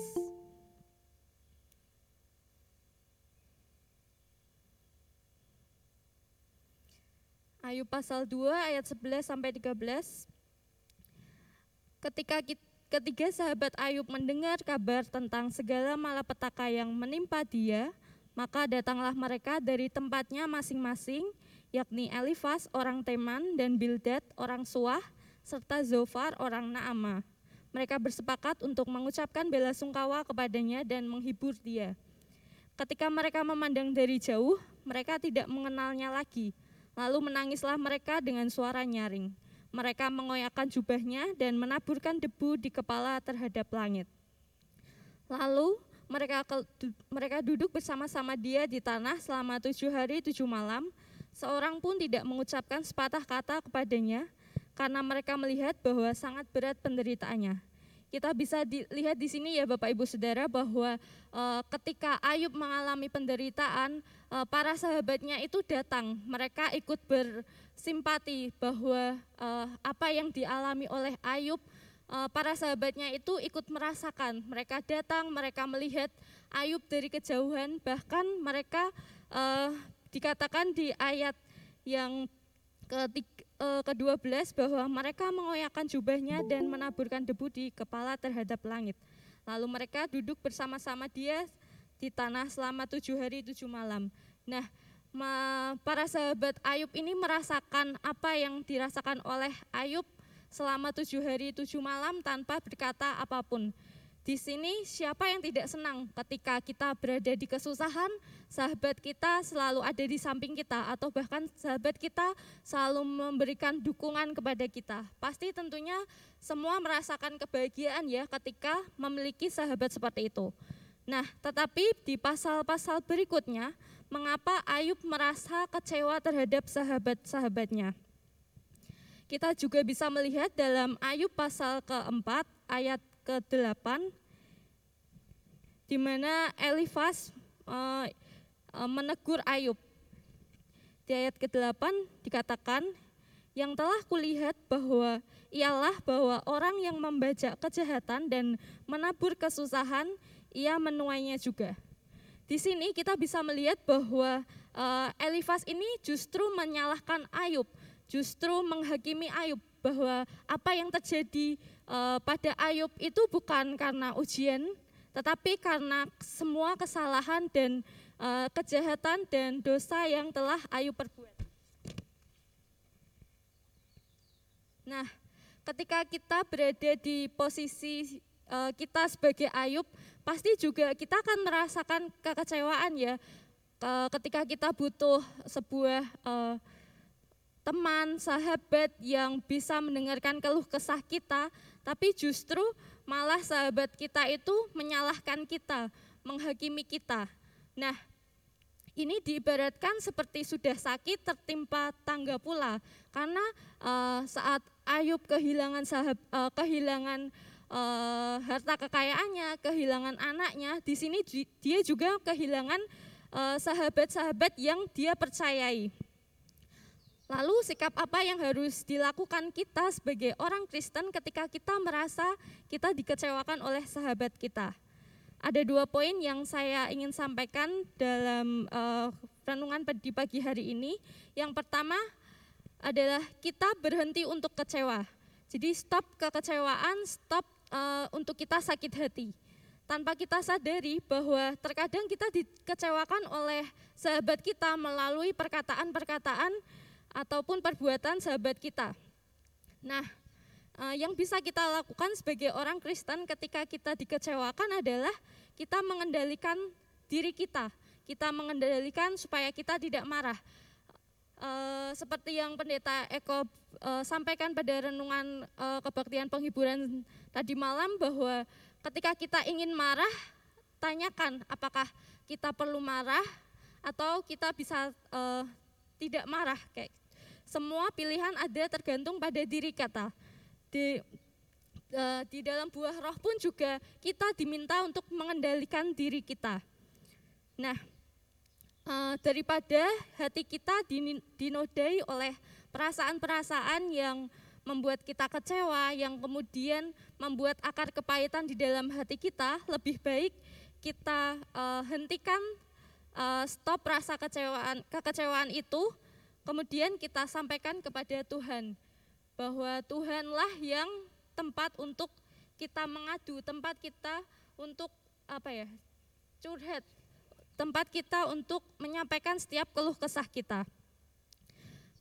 Ayub pasal 2 ayat 11 sampai 13. Ketika ketiga sahabat Ayub mendengar kabar tentang segala malapetaka yang menimpa dia, maka datanglah mereka dari tempatnya masing-masing, yakni Elifas orang Teman dan Bildad orang Suah, serta Zofar orang Naama. Mereka bersepakat untuk mengucapkan bela sungkawa kepadanya dan menghibur dia. Ketika mereka memandang dari jauh, mereka tidak mengenalnya lagi, Lalu menangislah mereka dengan suara nyaring. Mereka mengoyakkan jubahnya dan menaburkan debu di kepala terhadap langit. Lalu mereka mereka duduk bersama-sama dia di tanah selama tujuh hari tujuh malam. Seorang pun tidak mengucapkan sepatah kata kepadanya karena mereka melihat bahwa sangat berat penderitaannya kita bisa dilihat di sini ya Bapak Ibu Saudara bahwa e, ketika Ayub mengalami penderitaan, e, para sahabatnya itu datang, mereka ikut bersimpati bahwa e, apa yang dialami oleh Ayub, para sahabatnya itu ikut merasakan. Mereka datang, mereka melihat Ayub dari kejauhan, bahkan mereka e, dikatakan di ayat yang ketiga uh, ke-12 bahwa mereka mengoyakkan jubahnya dan menaburkan debu di kepala terhadap langit. Lalu mereka duduk bersama-sama dia di tanah selama tujuh hari tujuh malam. Nah, para sahabat Ayub ini merasakan apa yang dirasakan oleh Ayub selama tujuh hari tujuh malam tanpa berkata apa pun. Di sini siapa yang tidak senang ketika kita berada di kesusahan, sahabat kita selalu ada di samping kita atau bahkan sahabat kita selalu memberikan dukungan kepada kita. Pasti tentunya semua merasakan kebahagiaan ya ketika memiliki sahabat seperti itu. Nah, tetapi di pasal-pasal berikutnya, mengapa Ayub merasa kecewa terhadap sahabat-sahabatnya? Kita juga bisa melihat dalam Ayub pasal keempat ayat ke-8 di mana Elifas uh, uh, menegur Ayub. Di ayat ke-8 dikatakan, yang telah kulihat bahwa ialah bahwa orang yang membajak kejahatan dan menabur kesusahan, ia menuainya juga. Di sini kita bisa melihat bahwa uh, Elifas ini justru menyalahkan Ayub, justru menghakimi Ayub bahwa apa yang terjadi uh, pada Ayub itu bukan karena ujian, tetapi karena semua kesalahan dan uh, kejahatan dan dosa yang telah Ayub perbuat. Nah, ketika kita berada di posisi uh, kita sebagai Ayub, pasti juga kita akan merasakan kekecewaan ya. ketika kita butuh sebuah uh, teman, sahabat yang bisa mendengarkan keluh kesah kita, tapi justru malah sahabat kita itu menyalahkan kita, menghakimi kita. Nah, ini diibaratkan seperti sudah sakit tertimpa tangga pula, karena uh, saat Ayub kehilangan sahab, uh, kehilangan uh, harta kekayaannya, kehilangan anaknya, di sini dia juga kehilangan sahabat-sahabat yang dia percayai. Lalu sikap apa yang harus dilakukan kita sebagai orang Kristen ketika kita merasa kita dikecewakan oleh sahabat kita? Ada dua poin yang saya ingin sampaikan dalam uh, renungan di pagi hari ini. Yang pertama adalah kita berhenti untuk kecewa. Jadi stop kekecewaan, stop uh, untuk kita sakit hati. Tanpa kita sadari bahwa terkadang kita dikecewakan oleh sahabat kita melalui perkataan-perkataan ataupun perbuatan sahabat kita. Nah, uh, yang bisa kita lakukan sebagai orang Kristen ketika kita dikecewakan adalah kita mengendalikan diri kita. Kita mengendalikan supaya kita tidak marah. Uh, seperti yang pendeta Eko uh, sampaikan pada renungan uh, kebaktian penghiburan tadi malam bahwa ketika kita ingin marah, tanyakan apakah kita perlu marah atau kita bisa uh, tidak marah kayak semua pilihan ada tergantung pada diri kata di uh, di dalam buah roh pun juga kita diminta untuk mengendalikan diri kita. Nah uh, daripada hati kita dinodai oleh perasaan-perasaan yang membuat kita kecewa, yang kemudian membuat akar kepahitan di dalam hati kita, lebih baik kita uh, hentikan uh, stop rasa kecewaan kekecewaan itu kemudian kita sampaikan kepada Tuhan bahwa Tuhanlah yang tempat untuk kita mengadu, tempat kita untuk apa ya? curhat, tempat kita untuk menyampaikan setiap keluh kesah kita.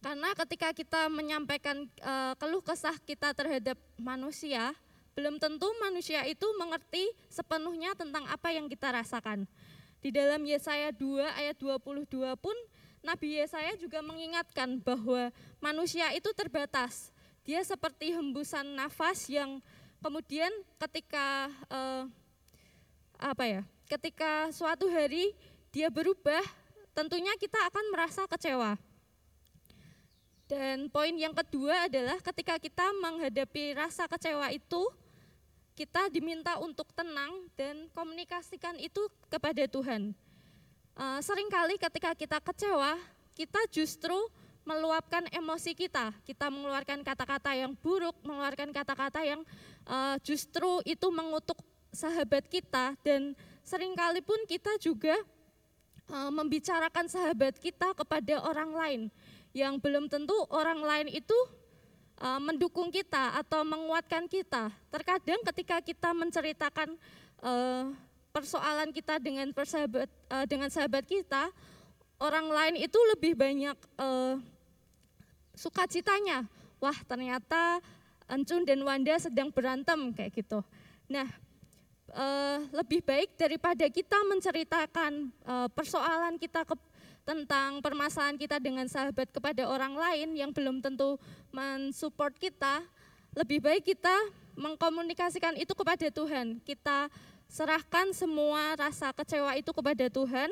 Karena ketika kita menyampaikan uh, keluh kesah kita terhadap manusia, belum tentu manusia itu mengerti sepenuhnya tentang apa yang kita rasakan. Di dalam Yesaya 2 ayat 22 pun Nabi Yesaya juga mengingatkan bahwa manusia itu terbatas. Dia seperti hembusan nafas yang kemudian ketika eh, apa ya? Ketika suatu hari dia berubah, tentunya kita akan merasa kecewa. Dan poin yang kedua adalah ketika kita menghadapi rasa kecewa itu, kita diminta untuk tenang dan komunikasikan itu kepada Tuhan. Uh, sering kali ketika kita kecewa, kita justru meluapkan emosi kita. Kita mengeluarkan kata-kata yang buruk, mengeluarkan kata-kata yang uh, justru itu mengutuk sahabat kita dan sering kali pun kita juga uh, membicarakan sahabat kita kepada orang lain yang belum tentu orang lain itu uh, mendukung kita atau menguatkan kita. Terkadang ketika kita menceritakan uh, persoalan kita dengan persahabat uh, dengan sahabat kita, orang lain itu lebih banyak uh, sukacitanya. Wah, ternyata Encun dan Wanda sedang berantem kayak gitu. Nah, uh, lebih baik daripada kita menceritakan uh, persoalan kita ke tentang permasalahan kita dengan sahabat kepada orang lain yang belum tentu mensupport kita, lebih baik kita mengkomunikasikan itu kepada Tuhan. Kita serahkan semua rasa kecewa itu kepada Tuhan,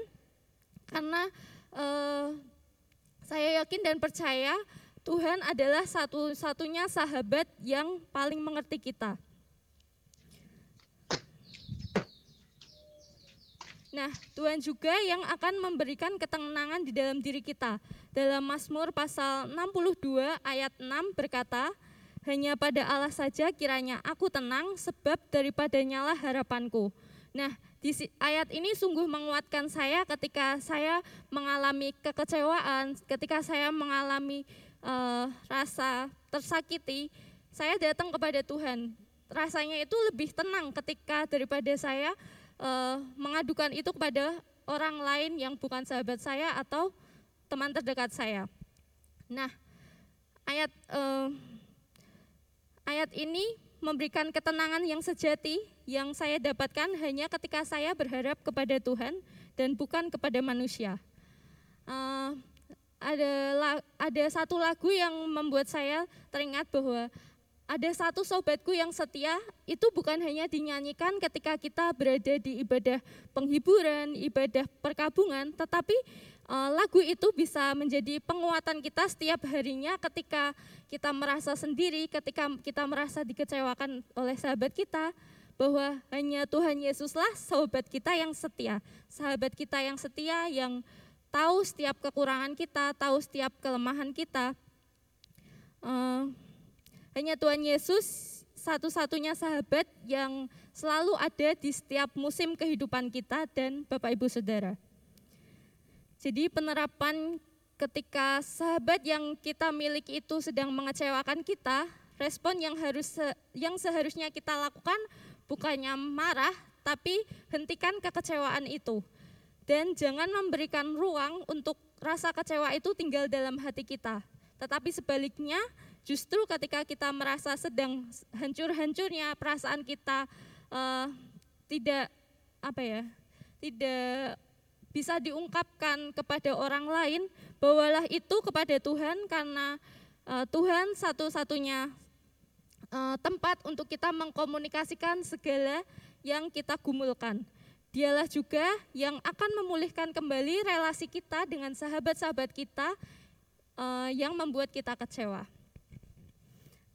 karena eh, saya yakin dan percaya Tuhan adalah satu-satunya sahabat yang paling mengerti kita. Nah, Tuhan juga yang akan memberikan ketenangan di dalam diri kita. Dalam Mazmur pasal 62 ayat 6 berkata, hanya pada Allah saja kiranya aku tenang sebab daripada nyala harapanku. Nah, di ayat ini sungguh menguatkan saya ketika saya mengalami kekecewaan, ketika saya mengalami uh, rasa tersakiti, saya datang kepada Tuhan. Rasanya itu lebih tenang ketika daripada saya uh, mengadukan itu kepada orang lain yang bukan sahabat saya atau teman terdekat saya. Nah, ayat uh, ayat ini memberikan ketenangan yang sejati yang saya dapatkan hanya ketika saya berharap kepada Tuhan dan bukan kepada manusia. Uh, ada ada satu lagu yang membuat saya teringat bahwa ada satu sobatku yang setia itu bukan hanya dinyanyikan ketika kita berada di ibadah penghiburan, ibadah perkabungan, tetapi lagu itu bisa menjadi penguatan kita setiap harinya ketika kita merasa sendiri, ketika kita merasa dikecewakan oleh sahabat kita, bahwa hanya Tuhan Yesuslah sahabat kita yang setia, sahabat kita yang setia yang tahu setiap kekurangan kita, tahu setiap kelemahan kita. Uh, hanya Tuhan Yesus satu-satunya sahabat yang selalu ada di setiap musim kehidupan kita dan Bapak Ibu Saudara. Jadi penerapan ketika sahabat yang kita miliki itu sedang mengecewakan kita, respon yang harus yang seharusnya kita lakukan bukannya marah, tapi hentikan kekecewaan itu. Dan jangan memberikan ruang untuk rasa kecewa itu tinggal dalam hati kita. Tetapi sebaliknya, Justru ketika kita merasa sedang hancur-hancurnya perasaan kita uh, tidak apa ya, tidak bisa diungkapkan kepada orang lain, bawalah itu kepada Tuhan karena uh, Tuhan satu-satunya uh, tempat untuk kita mengkomunikasikan segala yang kita gumulkan. Dialah juga yang akan memulihkan kembali relasi kita dengan sahabat-sahabat kita uh, yang membuat kita kecewa.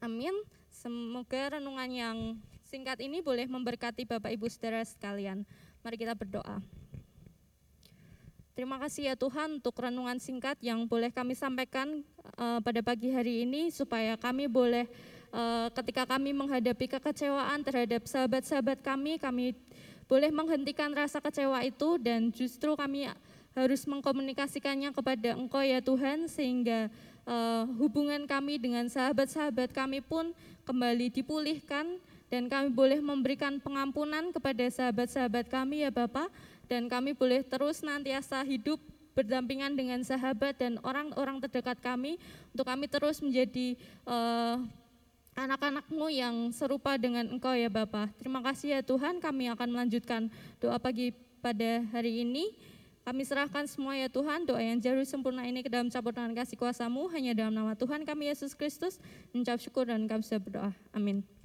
Amin. Semoga renungan yang singkat ini boleh memberkati Bapak Ibu Saudara sekalian. Mari kita berdoa. Terima kasih ya Tuhan untuk renungan singkat yang boleh kami sampaikan uh, pada pagi hari ini supaya kami boleh uh, ketika kami menghadapi kekecewaan terhadap sahabat-sahabat kami, kami boleh menghentikan rasa kecewa itu dan justru kami harus mengkomunikasikannya kepada Engkau ya Tuhan sehingga uh, hubungan kami dengan sahabat-sahabat kami pun kembali dipulihkan dan kami boleh memberikan pengampunan kepada sahabat-sahabat kami ya Bapak dan kami boleh terus nantiasa hidup berdampingan dengan sahabat dan orang-orang terdekat kami untuk kami terus menjadi uh, anak-anakmu yang serupa dengan engkau ya Bapak. Terima kasih ya Tuhan kami akan melanjutkan doa pagi pada hari ini. Kami serahkan semua ya Tuhan, doa yang jauh sempurna ini ke dalam campur tangan kasih kuasamu, hanya dalam nama Tuhan kami Yesus Kristus, mencap syukur dan kami sudah berdoa. Amin.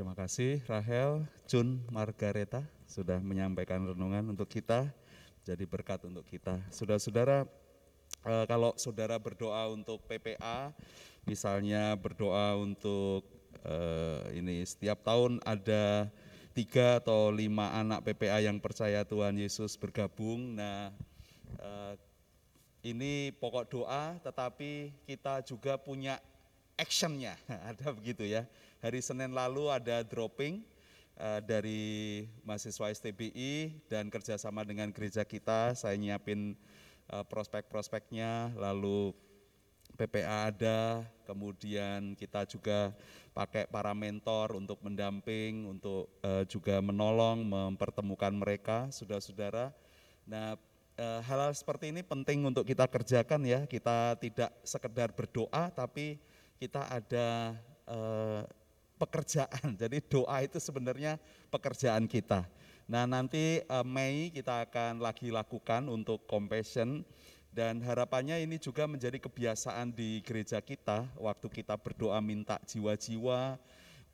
Terima kasih Rahel, Jun, Margareta sudah menyampaikan renungan untuk kita, jadi berkat untuk kita. Saudara-saudara, uh, kalau saudara berdoa untuk PPA, misalnya berdoa untuk uh, ini setiap tahun ada tiga atau lima anak PPA yang percaya Tuhan Yesus bergabung. Nah, uh, ini pokok doa, tetapi kita juga punya actionnya, *laughs* ada begitu ya. Hari Senin lalu ada dropping uh, dari mahasiswa STBI dan kerjasama dengan gereja kita, saya nyiapin uh, prospek-prospeknya, lalu PPA ada, kemudian kita juga pakai para mentor untuk mendamping, untuk uh, juga menolong, mempertemukan mereka, saudara-saudara. Nah, hal-hal seperti ini penting untuk kita kerjakan ya. Kita tidak sekedar berdoa, tapi kita ada pekerjaan. *laughs* Jadi doa itu sebenarnya pekerjaan kita. Nah nanti uh, Mei kita akan lagi lakukan untuk compassion dan harapannya ini juga menjadi kebiasaan di gereja kita waktu kita berdoa minta jiwa-jiwa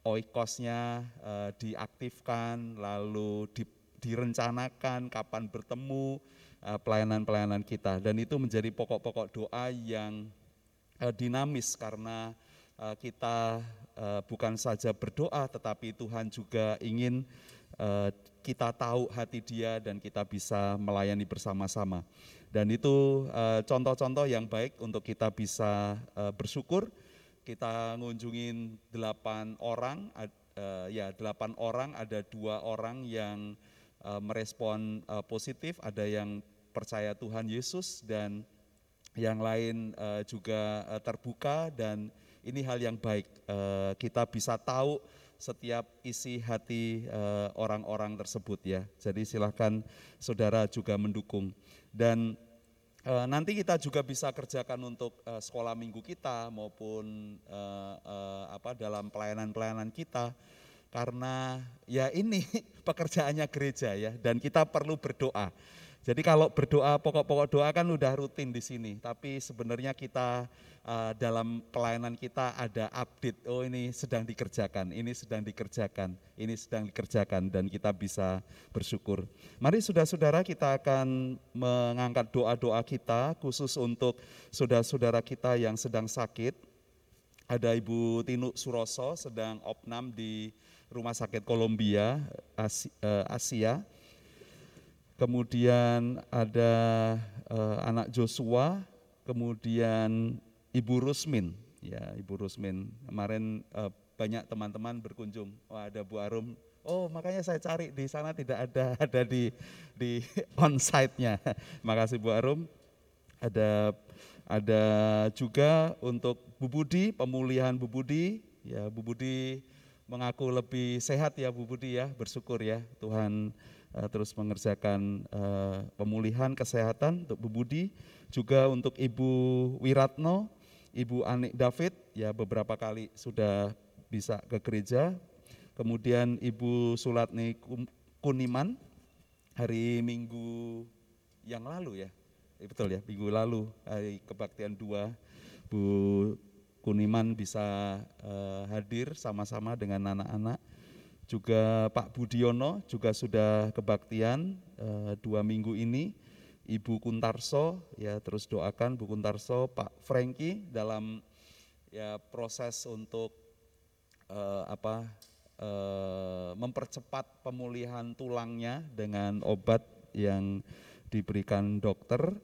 oikosnya uh, diaktifkan lalu di, direncanakan kapan bertemu pelayanan pelayanan-pelayanan kita dan itu menjadi pokok-pokok doa yang uh, dinamis karena uh, kita uh, bukan saja berdoa tetapi Tuhan juga ingin uh, kita tahu hati dia dan kita bisa melayani bersama-sama. Dan itu eh, contoh-contoh yang baik untuk kita bisa bersyukur. Kita ngunjungin delapan orang, ya delapan orang, ada dua orang yang merespon positif, ada yang percaya Tuhan Yesus dan yang lain juga terbuka dan ini hal yang baik. Uh, kita bisa tahu setiap isi hati eh, orang-orang tersebut ya. Jadi silahkan saudara juga mendukung. Dan uh, nanti kita juga bisa kerjakan untuk sekolah minggu kita maupun apa dalam pelayanan-pelayanan kita karena ya ini *laughs* pekerjaannya gereja ya dan kita perlu berdoa. Jadi kalau berdoa pokok-pokok doa kan udah rutin di sini, tapi sebenarnya kita uh, dalam pelayanan kita ada update, oh ini sedang dikerjakan, ini sedang dikerjakan, ini sedang dikerjakan dan kita bisa bersyukur. Mari saudara-saudara kita akan mengangkat doa-doa kita khusus untuk saudara-saudara kita yang sedang sakit. Ada Ibu Tinu Suroso sedang opnam di Rumah Sakit Kolombia eh, Asia kemudian ada uh, anak Joshua, kemudian Ibu Rusmin, ya Ibu Rusmin. Kemarin uh, banyak teman-teman berkunjung. Oh ada Bu Arum. Oh makanya saya cari di sana tidak ada *laughs* ada di di *laughs* onsite-nya. Makasih Bu Arum. Ada ada juga untuk Bu Budi pemulihan Bu Budi. Ya Bu Budi mengaku lebih sehat ya Bu Budi ya, bersyukur ya Tuhan uh, terus mengerjakan uh, pemulihan kesehatan untuk Bu Budi, juga untuk Ibu Wiratno, Ibu Anik David ya beberapa kali sudah bisa ke gereja, kemudian Ibu Sulatni Kuniman hari Minggu yang lalu ya, eh, betul ya minggu lalu hari kebaktian dua Bu Kuniman bisa uh, hadir sama-sama dengan anak-anak. Juga Pak Budiono juga sudah kebaktian uh, dua minggu ini. Ibu Kuntarso ya terus doakan Bu Kuntarso, Pak Franky dalam ya proses untuk uh, apa uh, mempercepat pemulihan tulangnya dengan obat yang diberikan dokter.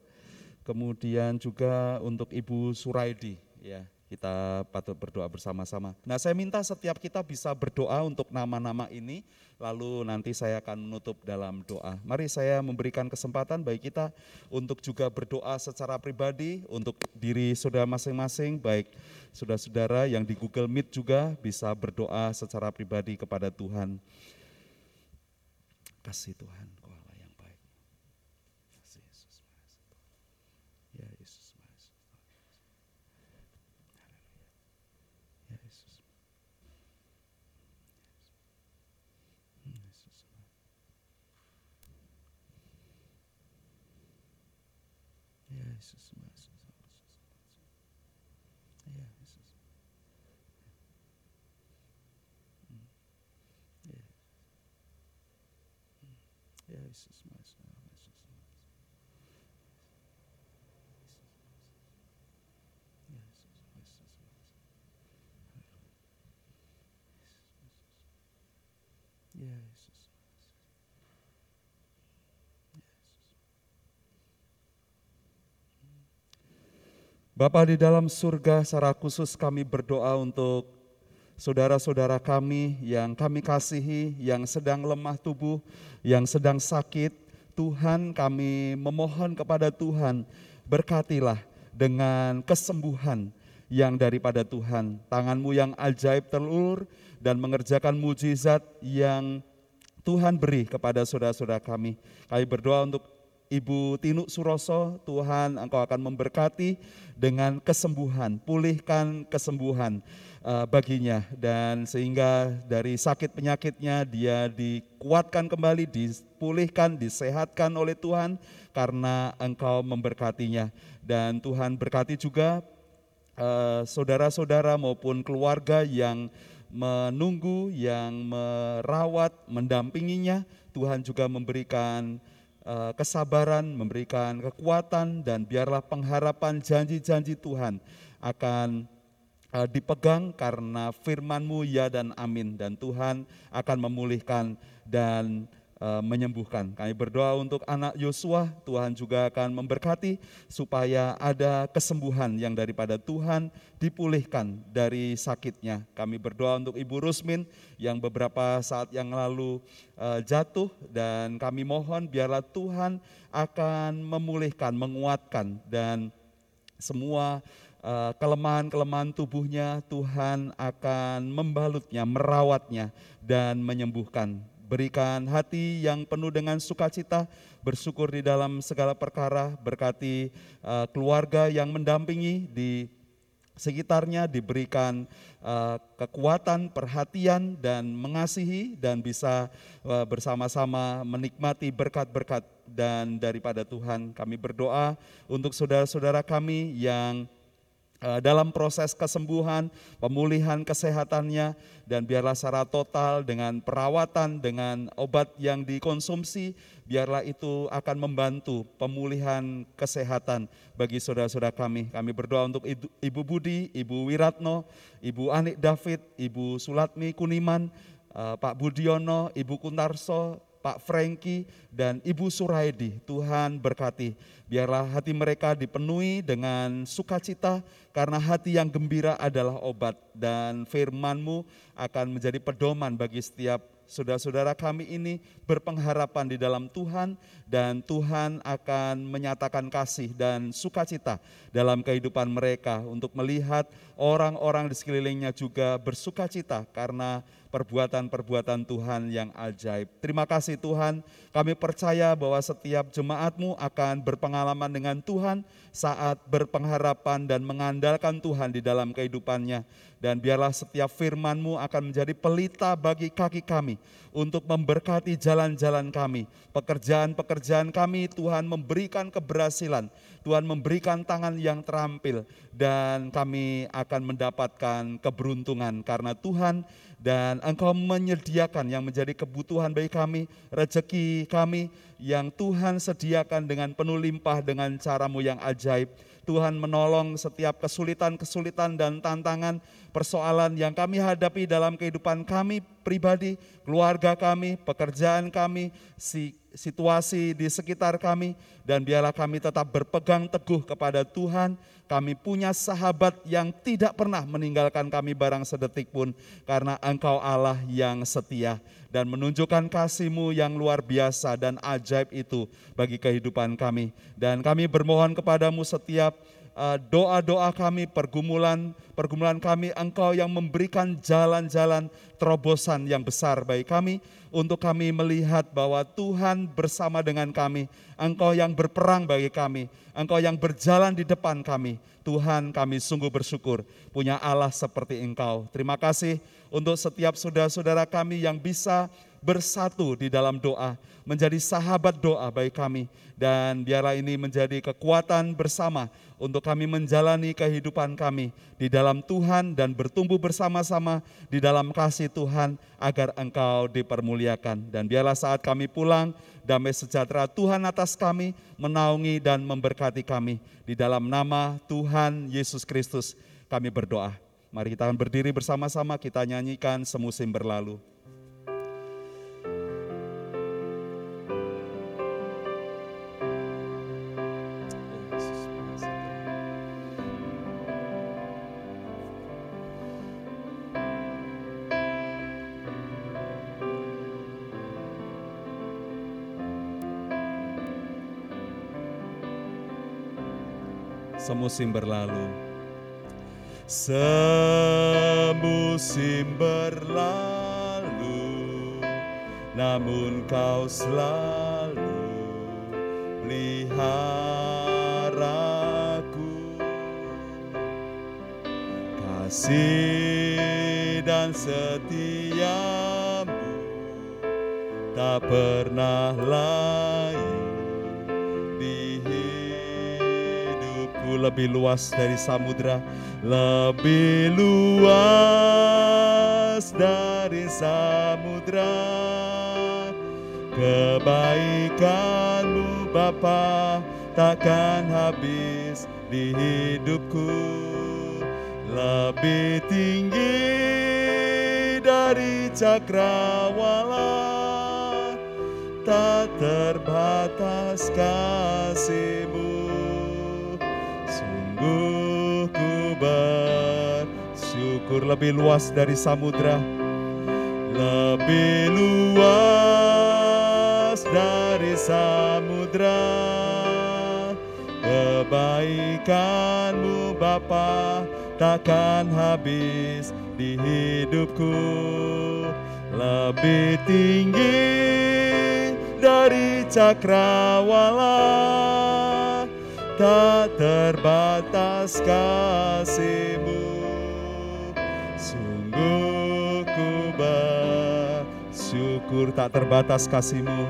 Kemudian juga untuk Ibu Suraidi ya kita patut berdoa bersama-sama. Nah, saya minta setiap kita bisa berdoa untuk nama-nama ini, lalu nanti saya akan menutup dalam doa. Mari saya memberikan kesempatan bagi kita untuk juga berdoa secara pribadi untuk diri saudara masing-masing, baik saudara-saudara yang di Google Meet juga bisa berdoa secara pribadi kepada Tuhan. Kasih Tuhan. Yesus, Yesus, Ya, Yesus. Ya. Ya, Yesus, Yesus, Yesus. Ya, Yesus. Bapa di dalam surga, secara khusus kami berdoa untuk saudara-saudara kami yang kami kasihi, yang sedang lemah tubuh, yang sedang sakit. Tuhan kami memohon kepada Tuhan, berkatilah dengan kesembuhan yang daripada Tuhan. Tanganmu yang ajaib telur dan mengerjakan mujizat yang Tuhan beri kepada saudara-saudara kami. Kami berdoa untuk Ibu Tinu Suroso, Tuhan Engkau akan memberkati dengan kesembuhan, pulihkan kesembuhan uh, baginya dan sehingga dari sakit penyakitnya dia dikuatkan kembali, dipulihkan, disehatkan oleh Tuhan karena Engkau memberkatinya. Dan Tuhan berkati juga saudara saudara-saudara maupun keluarga yang menunggu, yang merawat, mendampinginya. Tuhan juga memberikan kesabaran, memberikan kekuatan, dan biarlah pengharapan janji-janji Tuhan akan eh, dipegang karena firman-Mu ya dan amin. Dan Tuhan akan memulihkan dan Eh, menyembuhkan. Kami berdoa untuk anak Yosua, Tuhan juga akan memberkati supaya ada kesembuhan yang daripada Tuhan dipulihkan dari sakitnya. Kami berdoa untuk Ibu Rusmin yang beberapa saat yang lalu uh, jatuh dan kami mohon biarlah Tuhan akan memulihkan, menguatkan dan semua eh, kelemahan-kelemahan tubuhnya Tuhan akan membalutnya, merawatnya dan menyembuhkan berikan hati yang penuh dengan sukacita, bersyukur di dalam segala perkara, berkati uh, keluarga yang mendampingi di sekitarnya, diberikan uh, kekuatan, perhatian, dan mengasihi, dan bisa uh, bersama-sama menikmati berkat-berkat dan daripada Tuhan. Kami berdoa untuk saudara-saudara kami yang dalam proses kesembuhan, pemulihan kesehatannya, dan biarlah secara total dengan perawatan, dengan obat yang dikonsumsi, biarlah itu akan membantu pemulihan kesehatan bagi saudara-saudara kami. Kami berdoa untuk Ibu Budi, Ibu Wiratno, Ibu Anik David, Ibu Sulatmi Kuniman, eh, Pak Budiono, Ibu Kuntarso, Pak Franky, dan Ibu Suraidi. Tuhan berkati. Biarlah hati mereka dipenuhi dengan sukacita karena hati yang gembira adalah obat dan firman-Mu akan menjadi pedoman bagi setiap saudara-saudara kami ini berpengharapan di dalam Tuhan dan Tuhan akan menyatakan kasih dan sukacita dalam kehidupan mereka untuk melihat orang-orang di sekelilingnya juga bersukacita karena perbuatan-perbuatan Tuhan yang ajaib. Terima kasih Tuhan, kami percaya bahwa setiap jemaatmu akan berpengalaman dengan Tuhan saat berpengharapan dan mengandalkan Tuhan di dalam kehidupannya. Dan biarlah setiap firmanmu akan menjadi pelita bagi kaki kami untuk memberkati jalan-jalan kami. Pekerjaan-pekerjaan kami Tuhan memberikan keberhasilan, Tuhan memberikan tangan yang terampil dan kami akan mendapatkan keberuntungan karena Tuhan dan Engkau menyediakan yang menjadi kebutuhan bagi kami, rezeki kami yang Tuhan sediakan dengan penuh limpah dengan caramu yang ajaib. Tuhan menolong setiap kesulitan-kesulitan dan tantangan persoalan yang kami hadapi dalam kehidupan kami pribadi, keluarga kami, pekerjaan kami, situasi di sekitar kami, dan biarlah kami tetap berpegang teguh kepada Tuhan, kami punya sahabat yang tidak pernah meninggalkan kami barang sedetik pun karena engkau Allah yang setia dan menunjukkan kasihmu yang luar biasa dan ajaib itu bagi kehidupan kami. Dan kami bermohon kepadamu setiap doa-doa kami, pergumulan pergumulan kami, engkau yang memberikan jalan-jalan terobosan yang besar bagi kami, untuk kami melihat bahwa Tuhan bersama dengan kami, Engkau yang berperang bagi kami, Engkau yang berjalan di depan kami. Tuhan kami sungguh bersyukur punya Allah seperti Engkau. Terima kasih untuk setiap saudara-saudara kami yang bisa bersatu di dalam doa, menjadi sahabat doa bagi kami. Dan biarlah ini menjadi kekuatan bersama untuk kami menjalani kehidupan kami di dalam Tuhan dan bertumbuh bersama-sama di dalam kasih Tuhan agar Engkau dipermuliakan. Dan biarlah saat kami pulang, damai sejahtera Tuhan atas kami, menaungi dan memberkati kami. Di dalam nama Tuhan Yesus Kristus kami berdoa. Mari kita berdiri bersama-sama, kita nyanyikan semusim berlalu. Semusim berlalu. Semusim berlalu, namun kau selalu peliharaku. Kasih dan setiamu tak pernah lain lebih luas dari samudra, lebih luas dari samudra. Kebaikanmu Bapa takkan habis di hidupku lebih tinggi dari cakrawala tak terbatas kasihmu Sungguh ku bersyukur lebih luas dari samudra Lebih luas dari samudra Kebaikanmu Bapa takkan habis di hidupku. Lebih tinggi dari cakrawala tak terbatas kasihmu. Sungguh ku bersyukur tak terbatas kasihmu.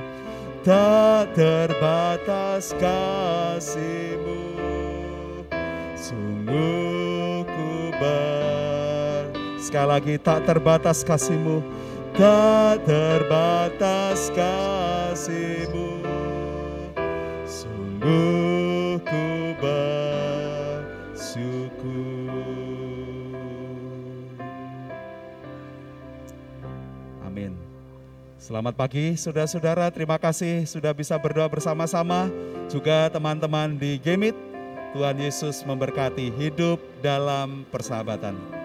Tak terbatas kasihmu. Sungguh ku ber Sekali lagi tak terbatas kasihmu. Tak terbatas kasihmu. Sungguh Amin. Selamat pagi saudara-saudara, terima kasih sudah bisa berdoa bersama-sama. Juga teman-teman di Gemit, Tuhan Yesus memberkati hidup dalam persahabatan.